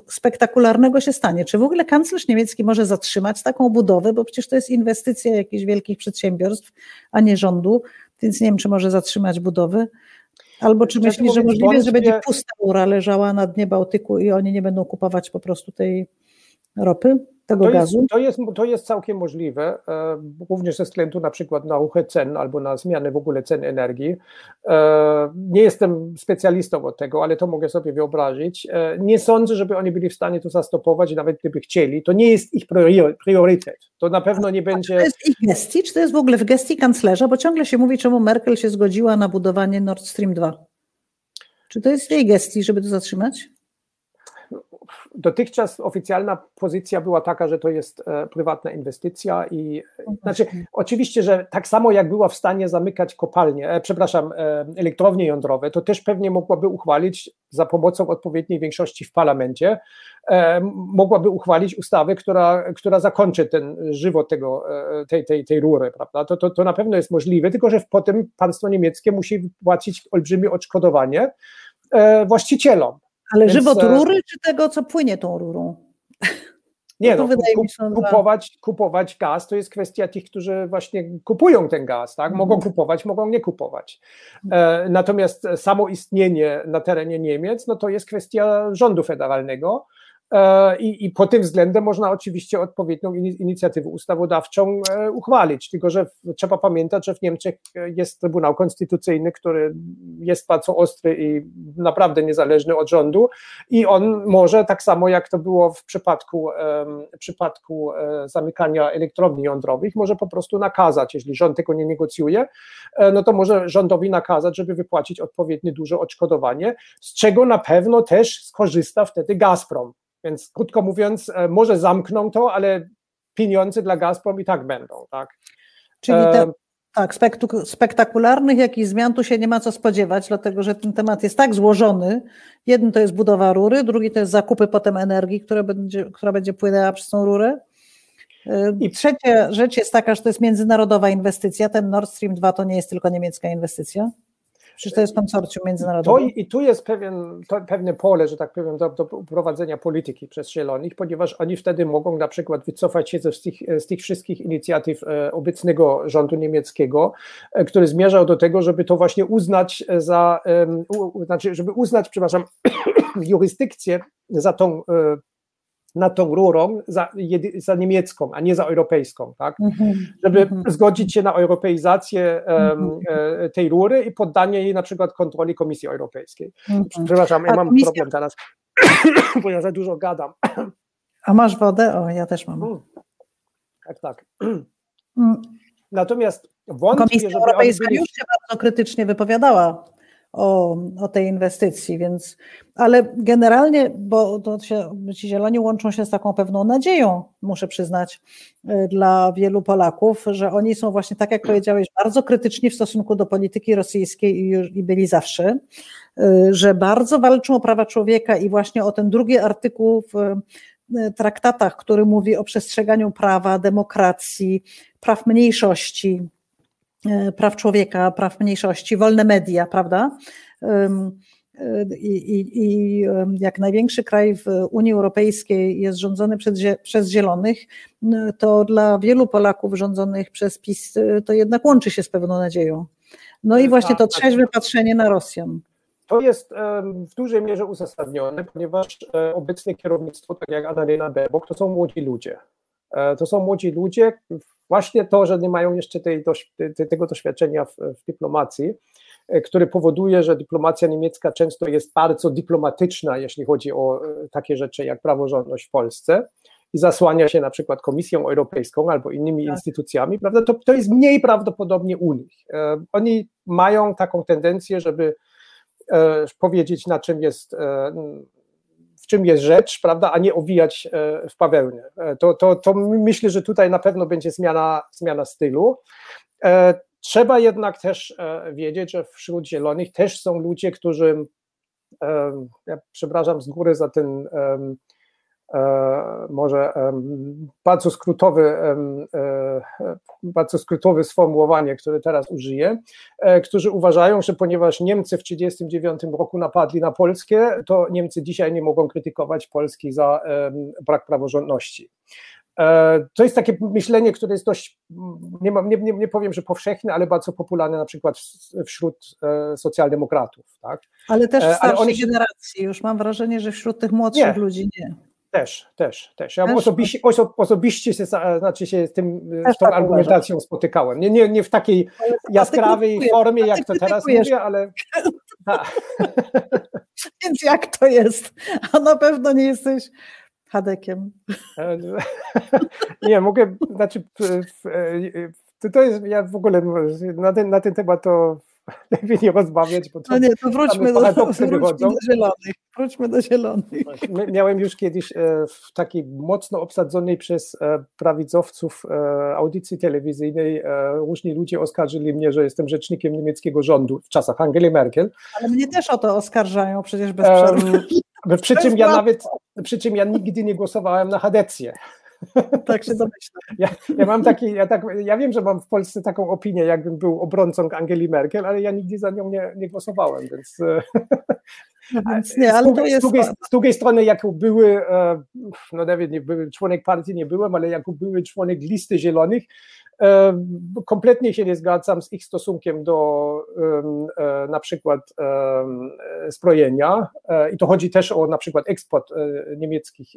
spektakularnego się stanie. Czy w ogóle kanclerz niemiecki może zatrzymać taką budowę, bo przecież to jest inwestycja jakichś wielkich przedsiębiorstw, a nie rządu, więc nie wiem, czy może zatrzymać budowę. Albo czy myślisz, że możliwe, że będzie pusta ura leżała na dnie Bałtyku i oni nie będą kupować po prostu tej ropy? Tego
to
gazu?
Jest, to, jest, to jest całkiem możliwe, e, również ze względu na przykład na ruchy cen albo na zmianę w ogóle cen energii. E, nie jestem specjalistą od tego, ale to mogę sobie wyobrazić. E, nie sądzę, żeby oni byli w stanie to zastopować, nawet gdyby chcieli. To nie jest ich priorytet. To na pewno nie będzie.
Czy to jest ich gestii, czy to jest w ogóle w gestii kanclerza? Bo ciągle się mówi, czemu Merkel się zgodziła na budowanie Nord Stream 2. Czy to jest w jej gestii, żeby to zatrzymać?
Dotychczas oficjalna pozycja była taka, że to jest prywatna inwestycja i no znaczy oczywiście, że tak samo jak była w stanie zamykać kopalnie, przepraszam, elektrownie jądrowe, to też pewnie mogłaby uchwalić za pomocą odpowiedniej większości w parlamencie, mogłaby uchwalić ustawę, która, która zakończy ten żywot tego, tej, tej, tej rury, prawda? To, to, to na pewno jest możliwe, tylko że potem państwo niemieckie musi płacić olbrzymie odszkodowanie właścicielom.
Ale Więc, żywot e, rury, czy tego, co płynie tą rurą?
Nie, no, kup, kupować, kupować gaz to jest kwestia tych, którzy właśnie kupują ten gaz, tak? Mogą mhm. kupować, mogą nie kupować. E, natomiast samo istnienie na terenie Niemiec, no to jest kwestia rządu federalnego. E, I, I pod tym względem można oczywiście odpowiednią inicjatywę ustawodawczą e, uchwalić, tylko że trzeba pamiętać, że w Niemczech jest Trybunał Konstytucyjny, który jest bardzo ostry i naprawdę niezależny od rządu. I on może tak samo jak to było w przypadku, w przypadku e, zamykania elektrowni jądrowych, może po prostu nakazać, jeśli rząd tego nie negocjuje, no to może rządowi nakazać, żeby wypłacić odpowiednie duże odszkodowanie, z czego na pewno też skorzysta wtedy Gazprom. Więc krótko mówiąc, e, może zamkną to, ale pieniądze dla Gazprom i tak będą, tak?
Czyli te, e, tak, spektakularnych jakichś zmian tu się nie ma co spodziewać, dlatego że ten temat jest tak złożony. Jeden to jest budowa rury, drugi to jest zakupy potem energii, która będzie, która będzie płynęła przez tą rurę. E, I trzecia rzecz jest taka, że to jest międzynarodowa inwestycja. Ten Nord Stream 2 to nie jest tylko niemiecka inwestycja. Przecież to jest konsorcjum międzynarodowe.
To, I tu jest pewien, to, pewne pole, że tak powiem, do, do prowadzenia polityki przez Zielonych, ponieważ oni wtedy mogą na przykład wycofać się z tych, z tych wszystkich inicjatyw e, obecnego rządu niemieckiego, e, który zmierzał do tego, żeby to właśnie uznać za, znaczy, żeby uznać, przepraszam, jurysdykcję za tą e, nad tą rurą za, za, niemiecką, a nie za europejską, tak? Mm-hmm. Żeby mm-hmm. zgodzić się na europeizację um, tej rury i poddanie jej na przykład kontroli Komisji Europejskiej. Mhm. Przepraszam, ja mam komisja... problem teraz, bo ja za dużo gadam.
A masz wodę? O, ja też mam. Mm.
Tak, tak. Mm. Natomiast wątpię,
Komisja Europejska już się bardzo krytycznie wypowiadała o, o tej inwestycji, więc, ale generalnie, bo to się, ci zieloni łączą się z taką pewną nadzieją, muszę przyznać, y, dla wielu Polaków, że oni są właśnie, tak jak powiedziałeś, bardzo krytyczni w stosunku do polityki rosyjskiej i, i byli zawsze, y, że bardzo walczą o prawa człowieka i właśnie o ten drugi artykuł w y, traktatach, który mówi o przestrzeganiu prawa, demokracji, praw mniejszości, praw człowieka, praw mniejszości, wolne media, prawda? E, I, i, I, jak największy kraj w Unii Europejskiej jest rządzony przez, przez Zielonych, to dla wielu Polaków rządzonych przez PiS e, to jednak łączy się z pewną nadzieją. No i właśnie to tak, tak. trzeźwe patrzenie na Rosjan.
To jest w dużej mierze uzasadnione, ponieważ obecne kierownictwo, tak jak Annalena Baerbock, to są młodzi ludzie. To są młodzi ludzie, właśnie to, że nie mają jeszcze tej, tego doświadczenia w, w dyplomacji, e, który powoduje, że dyplomacja niemiecka często jest bardzo dyplomatyczna, jeśli chodzi o e, takie rzeczy jak praworządność w Polsce i zasłania się na przykład Komisją Europejską albo innymi tak. instytucjami, prawda, to, to jest mniej prawdopodobnie u nich. E, oni mają taką tendencję, żeby powiedzieć, na czym jest czym jest rzecz, prawda, a nie owijać e, w bawełnę. E, to, to, to myślę, że tutaj na pewno będzie zmiana, zmiana stylu. E, trzeba jednak też wiedzieć, że wśród zielonych też są ludzie, którzy, ja przepraszam z góry za ten może bardzo skrótowy, e, bardzo skrótowe sformułowanie, które teraz użyję, e, którzy uważają, że ponieważ Niemcy w 1939 roku napadli na Polskę, to Niemcy dzisiaj nie mogą krytykować Polski za brak praworządności. To jest takie myślenie, które jest dość, nie, mam, nie, nie, nie powiem, że powszechne, ale bardzo popularne na przykład wśród socjaldemokratów. Tak?
Ale też w starszej oni... generacji, już mam wrażenie, że wśród tych młodszych ludzi nie.
Też, też, też. Ja też osobiście, osobiście się, znaczy się z, tym, z tą tak argumentacją uważam. spotykałem. Nie, nie, nie w takiej jaskrawej formie, jak to teraz mówię, ale.
Więc jak to jest? A na pewno nie jesteś Hadekiem.
nie, mogę, znaczy, to jest, ja w ogóle na ten, na ten temat to lepiej nie rozmawiać, bo
no nie, to wróćmy do, wróćmy do zielonych. Wróćmy do zielonych.
Miałem już kiedyś e, w takiej mocno obsadzonej przez e, prawicowców e, audycji telewizyjnej różni ludzie oskarżyli mnie, że jestem rzecznikiem niemieckiego rządu w czasach Angeli Merkel.
Ale mnie też o to oskarżają przecież bez przerwy.
Przy czym ja nawet, przy czym ja nigdy nie głosowałem na Hadecję.
Tak się domyślam.
Ja, ja mam taki, ja, tak, ja wiem, że mam w Polsce taką opinię, jakbym był obrońcą Angeli Merkel, ale ja nigdy za nią nie, nie głosowałem, więc.
No więc nie, ale z, to jest...
z, drugiej, z drugiej strony, jako były, e, no nawet nie były członek partii, nie byłem, ale jako były członek listy zielonych, E, kompletnie się nie zgadzam z ich stosunkiem do e, na przykład zbrojenia i to chodzi też o na przykład eksport e, niemieckich,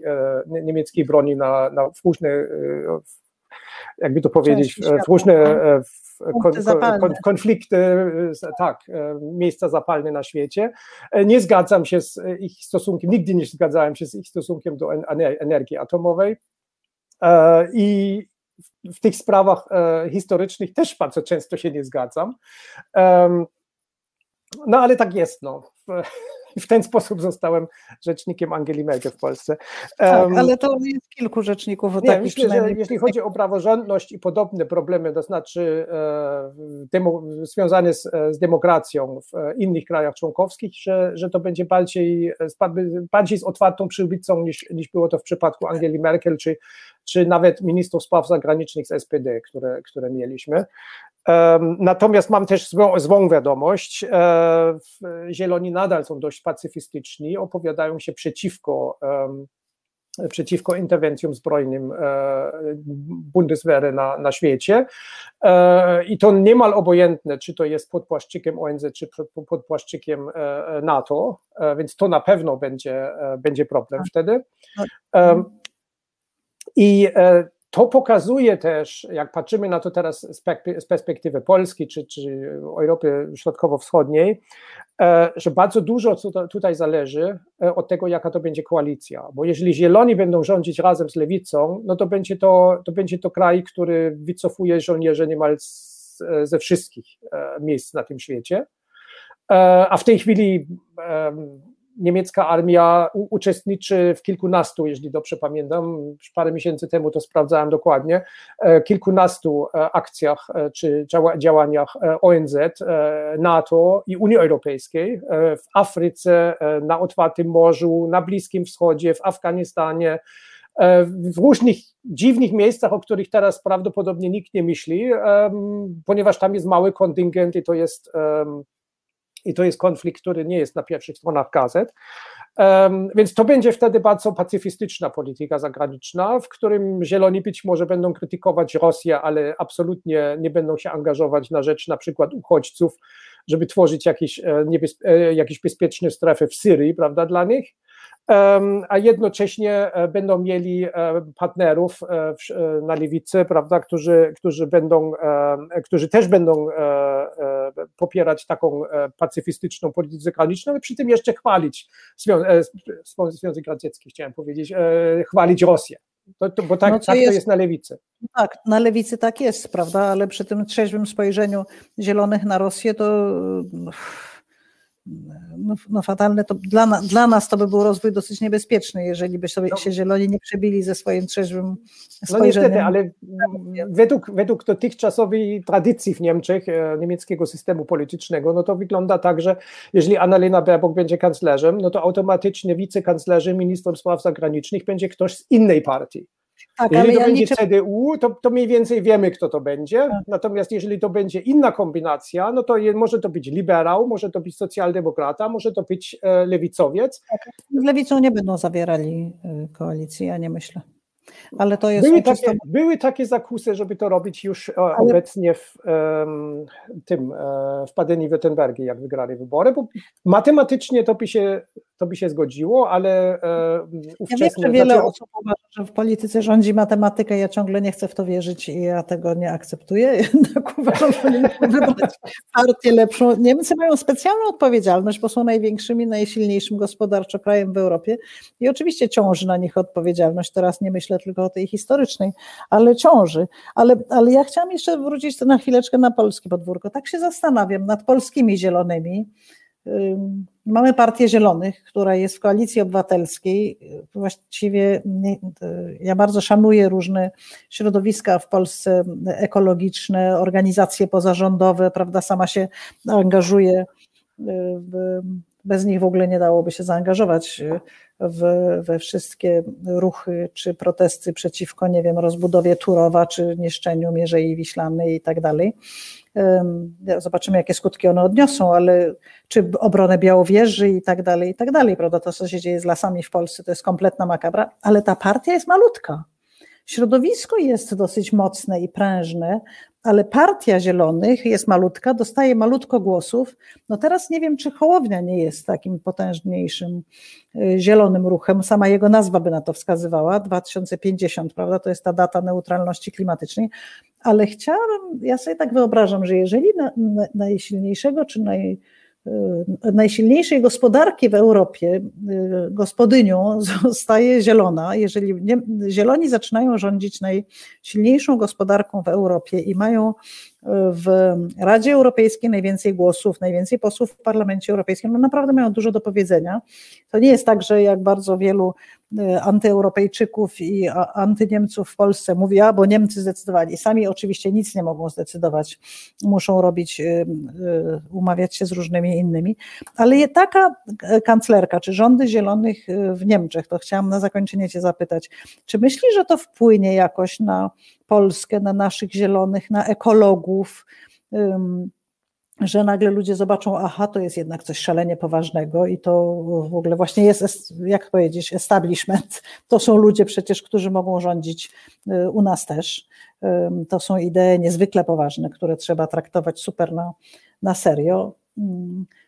niemieckiej broni na, na w różne, jakby to powiedzieć, w różne kon, kon, konflikty, tak, miejsca zapalne na świecie. Nie zgadzam się z ich stosunkiem, nigdy nie zgadzałem się z ich stosunkiem do energii atomowej. I, w tych sprawach e, historycznych też bardzo często się nie zgadzam. no ale tak jest, no. W ten sposób zostałem rzecznikiem Angeli Merkel w Polsce.
Tak, ale to jest kilku rzeczników.
Nie, myślę, że jeśli chodzi o praworządność i podobne problemy, to znaczy e, demo, związane z, z, demokracją w innych krajach członkowskich, że, że to będzie bardziej, bardziej z otwartą przybicą niż, niż było to w przypadku Angeli Merkel, czy, czy nawet ministrów spraw zagranicznych z SPD, które, które mieliśmy. Natomiast mam też złą, złą wiadomość. E, Zieloni nadal są dość pacyfistyczni, opowiadają się przeciwko, przeciwko interwencjom zbrojnym e, Bundeswehry na, na świecie. E, I to niemal obojętne, czy to jest pod płaszczykiem ONZ, czy pod płaszczykiem NATO, więc to na pewno będzie, będzie problem tak. wtedy. Tak. I to pokazuje też, jak patrzymy na to teraz z perspektywy Polski czy, czy Europy Środkowo-Wschodniej, e, że bardzo dużo tutaj zależy e, od tego, jaka to będzie koalicja. Bo jeżeli Zieloni będą rządzić razem z Lewicą, no to będzie to, to, będzie to kraj, który wycofuje żołnierzy niemal z, ze wszystkich e, miejsc na tym świecie. A w tej chwili niemiecka armia uczestniczy w kilkunastu, jeżeli dobrze pamiętam, parę miesięcy temu to sprawdzałem dokładnie, e, kilkunastu e, akcjach e, czy działaniach ONZ, NATO i Unii Europejskiej w Afryce, na otwartym morzu, na Bliskim Wschodzie, w Afganistanie, w różnych dziwnych miejscach, o których teraz prawdopodobnie nikt nie myśli, ponieważ tam jest mały kontyngent i to jest i to jest konflikt, który nie jest na pierwszych stronach gazet. Um, więc to będzie wtedy bardzo pacyfistyczna polityka zagraniczna, w którym Zieloni być może będą krytykować Rosję, ale absolutnie nie będą się angażować na rzecz na przykład uchodźców, żeby tworzyć jakieś, e, e, jakieś bezpieczne strefy w Syrii, prawda, dla nich a jednocześnie e, będą mieli e, partnerów e, na lewicy, prawda, którzy, którzy, będą, którzy też będą popierać taką pacyfistyczną politykę zagraniczną, ale przy tym jeszcze chwalić Związek Radziecki, chciałem powiedzieć, chwalić Rosję. To, to, bo tak, no to, tak jest, to jest na lewicy.
Tak, na lewicy tak jest, prawda, ale przy tym trzeźwym spojrzeniu zielonych na Rosję to no, no fatalne, to dla, dla nas to by był rozwój dosyć niebezpieczny, jeżeli by sobie, no. się zieloni nie przebili ze swoim trzeźwym spojrzeniem. No niestety,
ale według, według dotychczasowej tradycji w Niemczech, e, niemieckiego systemu politycznego, no to wygląda tak, że jeżeli Annalena Baerbock będzie kanclerzem, no to automatycznie wicekanclerzy, ministrem spraw zagranicznych będzie ktoś z innej partii. Tak, jeżeli to ja będzie liczę... CDU, to, to mniej więcej wiemy, kto to będzie. Tak. Natomiast jeżeli to będzie inna kombinacja, no to je, może to być liberał, może to być socjaldemokrata, może to być e, lewicowiec. Tak.
Z lewicą nie będą zawierali e, koalicji, ja nie myślę. Ale to jest
były, takie, były takie zakusy, żeby to robić już e, Ale... obecnie w um, tym, e, w Padeni Württembergi, jak wygrali wybory, bo matematycznie to by się to by się zgodziło, ale
ówczesne... Ja wiem, że wiele znaczy... osób uważa, że w polityce rządzi matematyka, ja ciągle nie chcę w to wierzyć i ja tego nie akceptuję, jednak uważam, że wybrać partię lepszą. Niemcy mają specjalną odpowiedzialność, bo są największym i najsilniejszym gospodarczo krajem w Europie i oczywiście ciąży na nich odpowiedzialność, teraz nie myślę tylko o tej historycznej, ale ciąży. Ale, ale ja chciałam jeszcze wrócić na chwileczkę na polskie podwórko. Tak się zastanawiam nad polskimi zielonymi, Mamy Partię Zielonych, która jest w koalicji obywatelskiej. Właściwie ja bardzo szanuję różne środowiska w Polsce ekologiczne, organizacje pozarządowe, prawda, sama się angażuję. Bez nich w ogóle nie dałoby się zaangażować w, we wszystkie ruchy czy protesty przeciwko, nie wiem, rozbudowie Turowa czy niszczeniu Mierzei Wiślanej i tak dalej. Zobaczymy, jakie skutki one odniosą, ale czy obronę Białowieży i tak dalej, i tak dalej, prawda? To, co się dzieje z lasami w Polsce, to jest kompletna makabra, ale ta partia jest malutka. Środowisko jest dosyć mocne i prężne, ale partia zielonych jest malutka, dostaje malutko głosów. No teraz nie wiem, czy Hołownia nie jest takim potężniejszym y, zielonym ruchem. Sama jego nazwa by na to wskazywała, 2050, prawda? To jest ta data neutralności klimatycznej. Ale chciałabym, ja sobie tak wyobrażam, że jeżeli na, na, najsilniejszego czy naj, najsilniejszej gospodarki w Europie y, gospodynią zostaje zielona. Jeżeli zieloni zaczynają rządzić najsilniejszą gospodarką w Europie i mają w Radzie Europejskiej najwięcej głosów, najwięcej posłów w Parlamencie Europejskim, no naprawdę mają dużo do powiedzenia. To nie jest tak, że jak bardzo wielu y, antyeuropejczyków i antyniemców w Polsce mówi, a bo Niemcy zdecydowali. Sami oczywiście nic nie mogą zdecydować, muszą robić, y, y, umawiać się z różnymi innymi. Ale taka kanclerka, czy rządy zielonych w Niemczech, to chciałam na zakończenie Cię zapytać, czy myślisz, że to wpłynie jakoś na Polskę, na naszych zielonych, na ekologów, że nagle ludzie zobaczą, aha, to jest jednak coś szalenie poważnego i to w ogóle właśnie jest, jak powiedzieć, establishment. To są ludzie przecież, którzy mogą rządzić y, u nas też. To są idee niezwykle poważne, które trzeba traktować super na, na serio.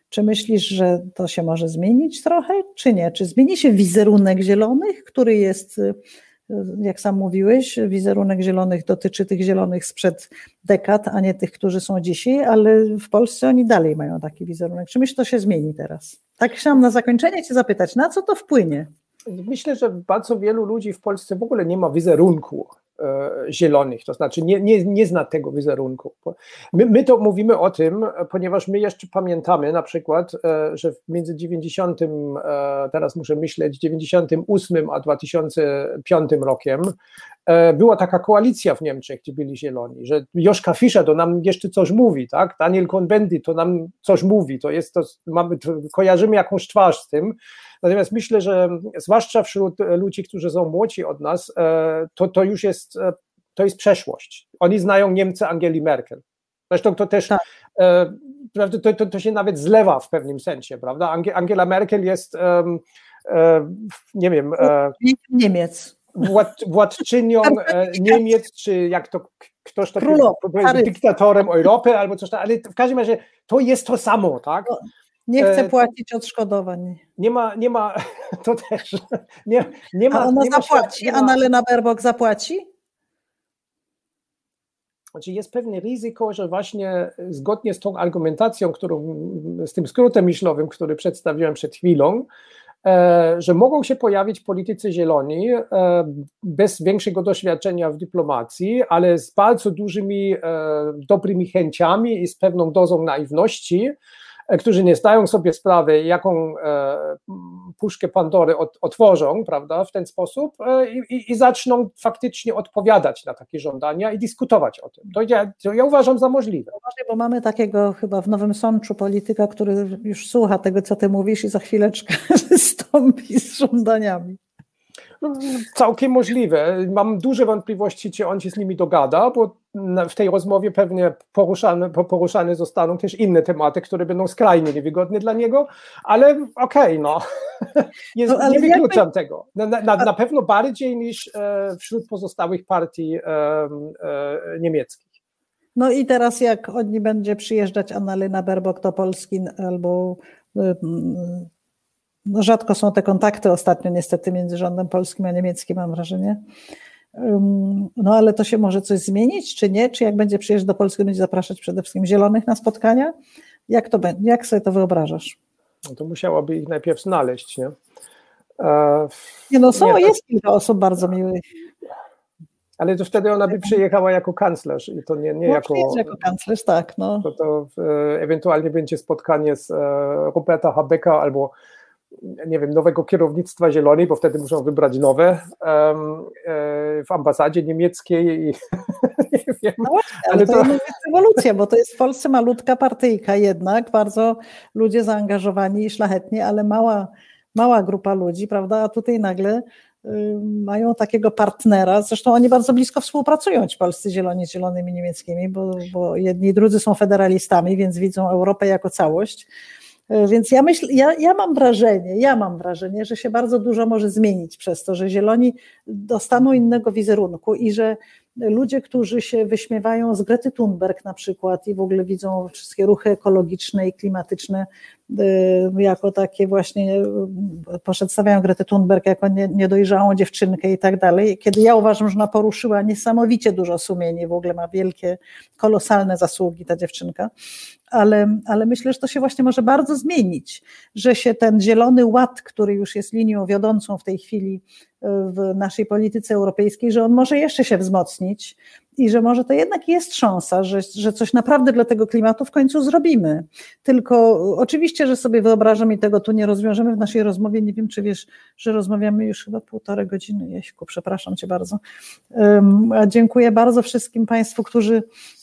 Czy myślisz, że to się może zmienić trochę, czy nie? Czy zmieni się wizerunek zielonych, który jest y, jak sam mówiłeś, wizerunek zielonych dotyczy tych zielonych sprzed dekad, a nie tych, którzy są dzisiaj, ale w Polsce oni dalej mają taki wizerunek. Czy myślisz, to się zmieni teraz? Tak chciałam na zakończenie Cię zapytać, na co to wpłynie?
Myślę, że bardzo wielu ludzi w Polsce w ogóle nie ma wizerunku zielonych, to znaczy nie, nie, nie zna tego wizerunku. My, my to mówimy o tym, ponieważ my jeszcze pamiętamy na przykład, e, że między 90, e, teraz muszę myśleć, 98 a 2005 rokiem była taka koalicja w Niemczech, gdzie byli zieloni, że Joszka Fischer to nam jeszcze coś mówi, tak? Daniel Cohn-Bendit to nam coś mówi, to jest to, mamy, to, kojarzymy jakąś twarz z tym, Natomiast myślę, że zwłaszcza wśród ludzi, którzy są młodzi od nas, e, to, to już jest, e, to jest przeszłość. Oni znają Niemcy Angeli Merkel. Zresztą to też, tak. E, to, to, to się nawet zlewa w pewnym sensie, prawda? Angela Merkel jest, nie wiem...
Niemiec.
Wład, władczynią Niemiec, czy jak to ktoś taki dyktatorem Europy albo coś tam, ale w każdym razie to jest to samo, tak? No,
nie chce e, płacić odszkodowań.
Nie ma, nie ma, to też, nie, nie ma.
A ona
nie
zapłaci, ma, Anna Lena Baerbock zapłaci?
Znaczy jest pewne ryzyko, że właśnie zgodnie z tą argumentacją, którą, z tym skrótem myślowym, który przedstawiłem przed chwilą, e, że mogą się pojawić politycy zieloni e, bez większego doświadczenia w dyplomacji, ale z bardzo dużymi dobrymi chęciami i z pewną dozą naiwności, którzy nie zdają sobie sprawy, jaką e, puszkę Pandory otworzą, prawda, w ten sposób e, i, i zaczną faktycznie odpowiadać na takie żądania i dyskutować o tym. To ja, to ja uważam za możliwe.
Bo mamy takiego chyba w Nowym Sączu polityka, który już słucha tego, co ty mówisz i za chwileczkę wystąpi z żądaniami.
No, całkiem możliwe. Mam duże wątpliwości, czy on się z nimi dogada, bo w tej rozmowie pewnie poruszane, poruszane zostaną też inne tematy, które będą skrajnie niewygodne dla niego, ale okej, okay, no. Jest, no nie wykluczam jakby... tego. Na, na, na, pewno bardziej niż e, wśród pozostałych partii e, e, niemieckich.
No i teraz jak od niej będzie przyjeżdżać Annalena Baerbock do Polski albo no rzadko są te kontakty ostatnio niestety między rządem polskim a niemieckim, mam wrażenie. No ale to się może coś zmienić, czy nie? Czy jak będzie przyjeżdżać do Polski, będzie zapraszać przede wszystkim zielonych na spotkania? Jak to będzie? Jak sobie to wyobrażasz?
No to musiałoby ich najpierw znaleźć, nie?
E, nie no, są, nie, jest kilka osób bardzo miłych.
Ale to wtedy ona by przyjechała jako kanclerz i to nie, nie
no,
jako.
jako kanclerz, tak. No.
To, to e, ewentualnie będzie spotkanie z e, Roberta Habecka albo nie wiem, nowego kierownictwa Zielonej, bo wtedy muszą wybrać nowe e, w ambasadzie niemieckiej i
nie wiem. No właśnie, ale, ale to, to jest rewolucja, bo to jest w Polsce malutka partyjka jednak, bardzo ludzie zaangażowani i szlachetni, ale mała, mała grupa ludzi, prawda, a tutaj nagle y, mają takiego partnera, zresztą oni bardzo blisko współpracują, ci polscy zieloni z zielonymi niemieckimi, bo, bo jedni i drudzy są federalistami, więc widzą Europę jako całość, więc ja myślę, ja, ja mam wrażenie, ja mam wrażenie, że się bardzo dużo może zmienić przez to, że zieloni dostaną innego wizerunku i że ludzie, którzy się wyśmiewają z Grety Thunberg na przykład i w ogóle widzą wszystkie ruchy ekologiczne i klimatyczne jako takie właśnie, y, przedstawiają Gretę Thunberg jako niedojrzałą dziewczynkę i tak dalej, kiedy ja uważam, że ona poruszyła niesamowicie dużo sumieni, w ogóle ma wielkie, kolosalne zasługi ta dziewczynka, ale, ale myślę, że to się właśnie może bardzo zmienić, że się ten zielony ład, który już jest linią wiodącą w tej chwili w naszej polityce europejskiej, że on może jeszcze się wzmocnić i że może to jednak jest szansa, że, że coś naprawdę dla tego klimatu w końcu zrobimy. Tylko oczywiście, że sobie wyobrażam i tego tu nie rozwiążemy w naszej rozmowie. Nie wiem, czy wiesz, że rozmawiamy już chyba półtorej godziny. Jeśku, przepraszam Cię bardzo. Dziękuję bardzo wszystkim Państwu, którzy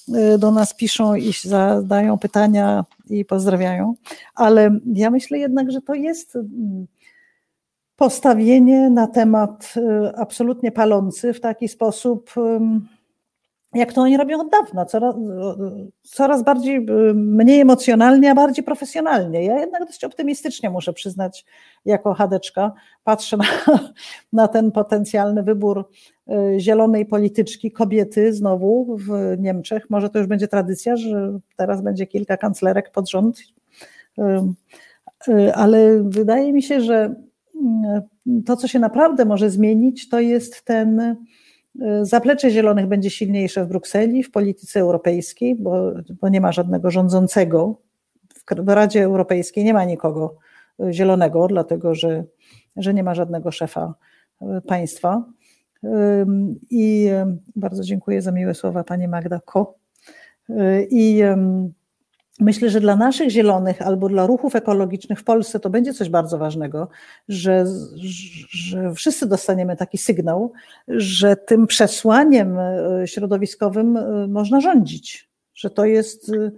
y, do nas piszą i zadają pytania i pozdrawiają. Ale ja myślę jednak, że to jest postawienie na temat y, absolutnie palący w taki sposób, jak to oni robią od dawna, coraz, coraz bardziej, y, mniej emocjonalnie, a bardziej profesjonalnie. Ja jednak dość optymistycznie muszę przyznać, jako chadeczka, patrzę na, na ten potencjalny wybór y, zielonej polityczki, kobiety znowu w Niemczech. Może to już będzie tradycja, że teraz będzie kilka kanclerek pod rząd, ale wydaje mi się, że to, co się naprawdę może zmienić, to jest ten y, zaplecze zielonych będzie silniejsze w Brukseli, w polityce europejskiej, bo, bo nie ma żadnego rządzącego. W Radzie Europejskiej nie ma nikogo y, zielonego, dlatego że, że nie ma żadnego szefa y, państwa. I bardzo dziękuję za miłe słowa pani Magda Ko. I Myślę, że dla naszych zielonych albo dla ruchów ekologicznych w Polsce to będzie coś bardzo ważnego, że, że wszyscy dostaniemy taki sygnał, że tym przesłaniem e, środowiskowym e, można rządzić, że to jest e,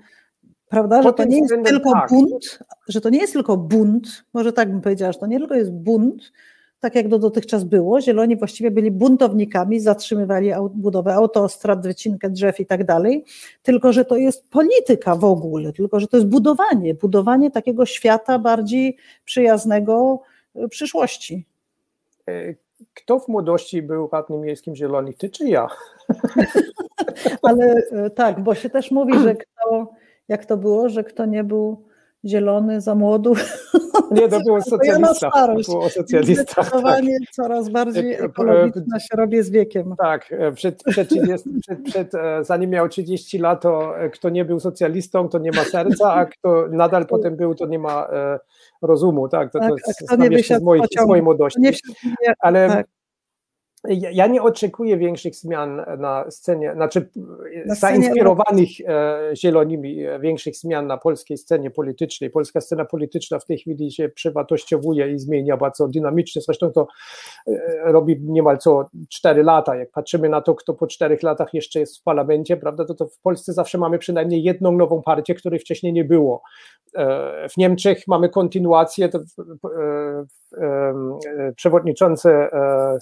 prawda, że to nie jest tylko tak. bunt, że to nie jest tylko bunt, może tak bym powiedziała, że to nie tylko jest bunt, tak jak do dotychczas było. Zieloni właściwie byli buntownikami, zatrzymywali budowę autostrad, wycinkę drzew i tak dalej, tylko że to jest polityka w ogóle, tylko że to jest budowanie, budowanie takiego świata bardziej przyjaznego e, przyszłości.
E, kto w młodości był radnym miejskim Zielonych, ty czy ja?
Ale e, tak, bo się też mówi, że kto, jak to było, że kto nie był zielony za młodu.
Nie, to było socjalista. To było socjalista.
Zdecydowanie tak. coraz bardziej ekologiczna się robię z wiekiem.
Tak, przed, przed, 30, przed, przed, e, zanim miał 30 lat, to e, kto nie był socjalistą, to nie ma serca, a kto nadal potem był, to nie ma e, rozumu. Tak, to, tak, to jest z mojej, z mojej młodości. Nie, Ale tak. Ja nie oczekuję większych zmian na scenie, znaczy na zainspirowanych scenie... zielonymi, e, większych zmian na polskiej scenie politycznej. Polska scena polityczna w tej chwili się przewartościowuje i zmienia bardzo dynamicznie. Zresztą to e, robi niemal co cztery lata. Jak patrzymy na to, kto po czterech latach jeszcze jest w parlamencie, prawda, to, to w Polsce zawsze mamy przynajmniej jedną nową partię, której wcześniej nie było. E, w Niemczech mamy kontynuację. To, przewodniczący,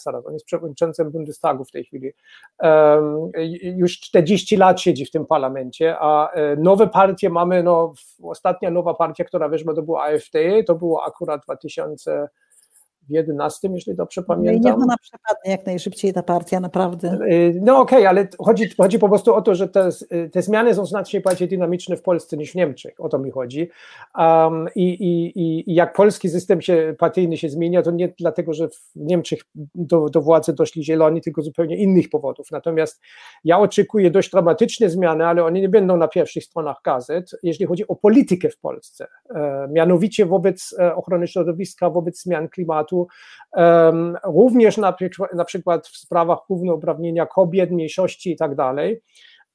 zaraz, on jest przewodniczący przewodniczącym Bundestagu w tej chwili. Już 40 lat siedzi w tym parlamencie, a e, nowe partie mamy, no ostatnia nowa partia, która weszła to była AfD, to było akurat 2000 11, jeśli dobrze
No i niech
pamiętam.
ona przepadnie jak najszybciej ta partia, naprawdę.
Y, No okej, ale chodzi, chodzi po prostu o to, że te, te zmiany są znacznie bardziej dynamiczne w Polsce niż w Niemczech. O to mi chodzi. Um, i, i, I jak polski system się, partyjny się zmienia, to nie dlatego, że w Niemczech do, do władzy doszli zieloni, tylko zupełnie innych powodów. Natomiast ja oczekuję dość dramatyczne zmiany, ale one nie będą na pierwszych stronach gazet, jeśli chodzi o politykę w Polsce. E, mianowicie wobec e, ochrony środowiska, wobec zmian klimatu, również na, przykład- na przykład w sprawach równouprawnienia kobiet, mniejszości i tak dalej,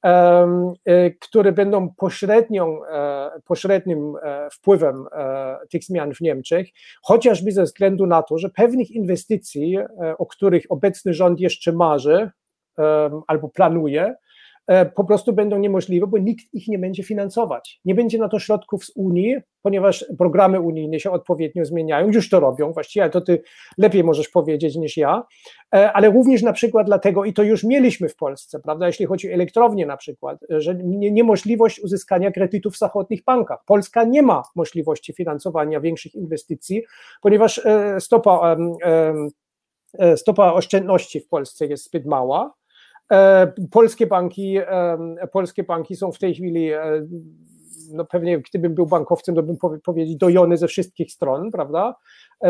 e, które będą pośrednią, e, pośrednim e, wpływem e, tych zmian w Niemczech, chociażby ze względu na to, że pewnych inwestycji, o których obecny rząd jeszcze marzy albo planuje, po prostu będą niemożliwe, bo nikt ich nie będzie finansować. Nie będzie na to środków z Unii, ponieważ programy unijne się odpowiednio zmieniają, już to robią właściwie, ale to ty lepiej możesz powiedzieć niż ja, E, ale również na przykład dlatego, i to już mieliśmy w Polsce, prawda, jeśli chodzi o elektrownie na przykład, że nie- niemożliwość uzyskania kredytów w zachodnich bankach. Polska nie ma możliwości finansowania większych inwestycji, ponieważ e, stopa, e, stopa oszczędności w Polsce jest zbyt mała. E, Polskie banki, em, polskie banki są w tej chwili, e, no pewnie gdybym był bankowcem, to bym powie- powiedzieć dojony ze wszystkich stron, prawda?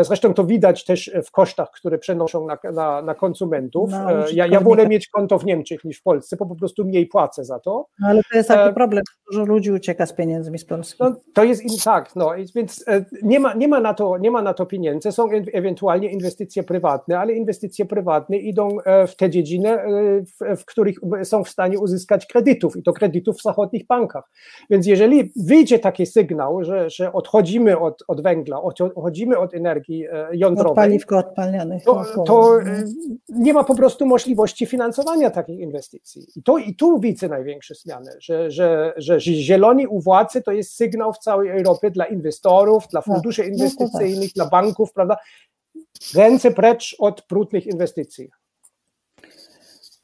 Zresztą to widać też w kosztach, które przenoszą na, na, na konsumentów. E, Ja, ja wolę mieć konto w Niemczech niż w Polsce, bo po prostu mniej płacę za to.
No, ale to jest taki
E,
problem, dużo ludzi ucieka z pieniędzmi z Polski.
No, to jest in, tak, no, więc e, nie ma, nie, ma na to, nie ma na to pieniędzy, są ewentualnie inwestycje prywatne, ale inwestycje prywatne idą e, w te dziedziny, w, w których są w stanie uzyskać kredytów i to kredytów w zachodnich bankach. Więc jeżeli wyjdzie taki sygnał, że, że odchodzimy od, od węgla, od- odchodzimy od energii e,
Od
jądrowej,
paliw odpalnianych.
to, to e, nie ma po prostu możliwości finansowania takich inwestycji. I, to, i tu widzę największe zmiany, że, że, że zieloni u władzy to jest sygnał w całej Europie dla inwestorów, dla funduszy
no
inwestycyjnych, dla banków, prawda? Ręce precz od brudnych inwestycji.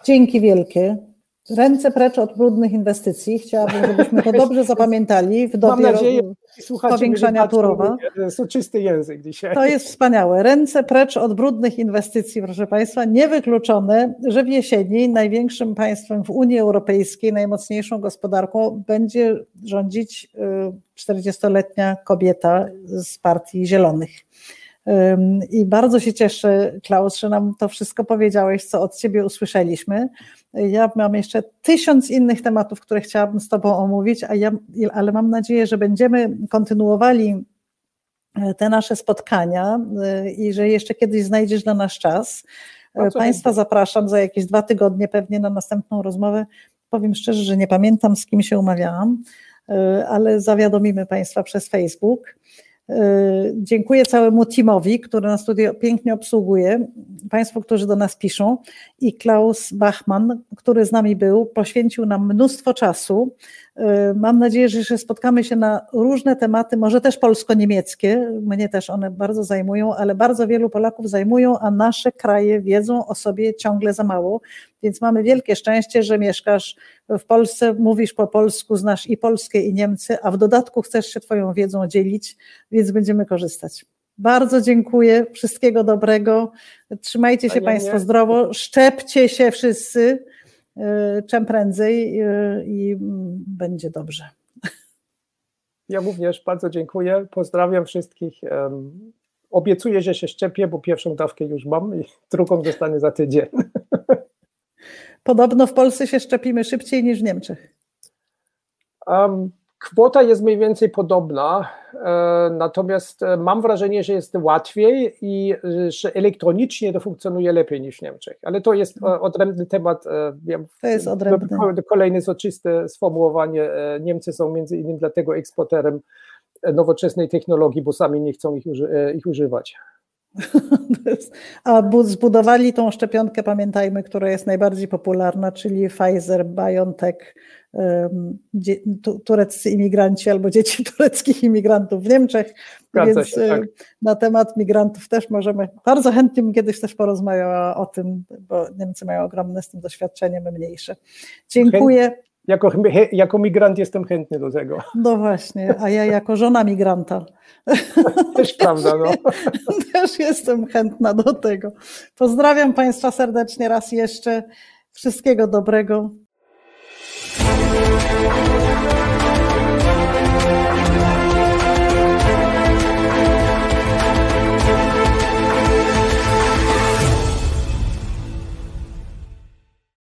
Dzięki wielkie. Ręce precz od brudnych inwestycji. Chciałabym, żebyśmy to dobrze zapamiętali w
Mam
dobie
nadzieję, słuchacze mi
powiększania Turowa.
e, Soczysty język dzisiaj.
To jest wspaniałe. Ręce precz od brudnych inwestycji, proszę Państwa. Niewykluczone, że w jesieni największym państwem w Unii Europejskiej, najmocniejszą gospodarką będzie rządzić y, 40-letnia kobieta z Partii Zielonych. I bardzo się cieszę, Klaus, że nam to wszystko powiedziałeś, co od Ciebie usłyszeliśmy. Ja mam jeszcze tysiąc innych tematów, które chciałabym z Tobą omówić, a ja, ale mam nadzieję, że będziemy kontynuowali e, te nasze spotkania y, i że jeszcze kiedyś znajdziesz dla nas czas. E,
Bardzo
Państwa zapraszam za jakieś dwa tygodnie pewnie na następną rozmowę. Powiem szczerze, że nie pamiętam z kim się umawiałam, ale zawiadomimy Państwa przez Facebook. Y, Dziękuję całemu teamowi, który nas tutaj pięknie obsługuje, Państwu, którzy do nas piszą i Klaus Bachmann, który z nami był, poświęcił nam mnóstwo czasu. Y, Mam nadzieję, że jeszcze spotkamy się na różne tematy, może też polsko-niemieckie. Mnie też one bardzo zajmują, ale bardzo wielu Polaków zajmują, a nasze kraje wiedzą o sobie ciągle za mało. Więc mamy wielkie szczęście, że mieszkasz w Polsce, mówisz po polsku, znasz i Polskę, i Niemcy, a w dodatku chcesz się Twoją wiedzą dzielić, więc będziemy korzystać. Bardzo dziękuję, wszystkiego dobrego. Trzymajcie się
Wzajemnie.
Państwo zdrowo, szczepcie się wszyscy czym prędzej y, i będzie dobrze.
Ja również bardzo dziękuję. Pozdrawiam wszystkich. Obiecuję, że się szczepię, bo pierwszą dawkę już mam i drugą dostanę za tydzień.
Podobno w Polsce się szczepimy szybciej niż w Niemczech.
Um, kwota jest mniej więcej podobna, e, natomiast e, mam wrażenie, że jest łatwiej i e, że elektronicznie to funkcjonuje lepiej niż w Niemczech. Ale to jest odrębny temat. wiem,
To jest odrębny.
ko- Kolejne soczyste sformułowanie. Niemcy są między innymi dlatego eksporterem nowoczesnej technologii, bo sami nie chcą ich, uży- ich używać.
A bu- zbudowali tą szczepionkę, pamiętajmy, która jest najbardziej popularna, czyli Pfizer, BioNTech, tureccy imigranci albo dzieci tureckich imigrantów w Niemczech.
Zgadza
Więc
się, tak.
na temat migrantów też możemy, bardzo chętnie bym kiedyś też porozmawiała o tym, bo Niemcy mają ogromne z tym doświadczenie, my mniejsze. Dziękuję.
Jako, jako migrant jestem chętny do tego.
No właśnie, a ja jako żona migranta.
Też prawda, no.
Też jestem chętna do tego. Pozdrawiam Państwa serdecznie raz jeszcze. Wszystkiego dobrego.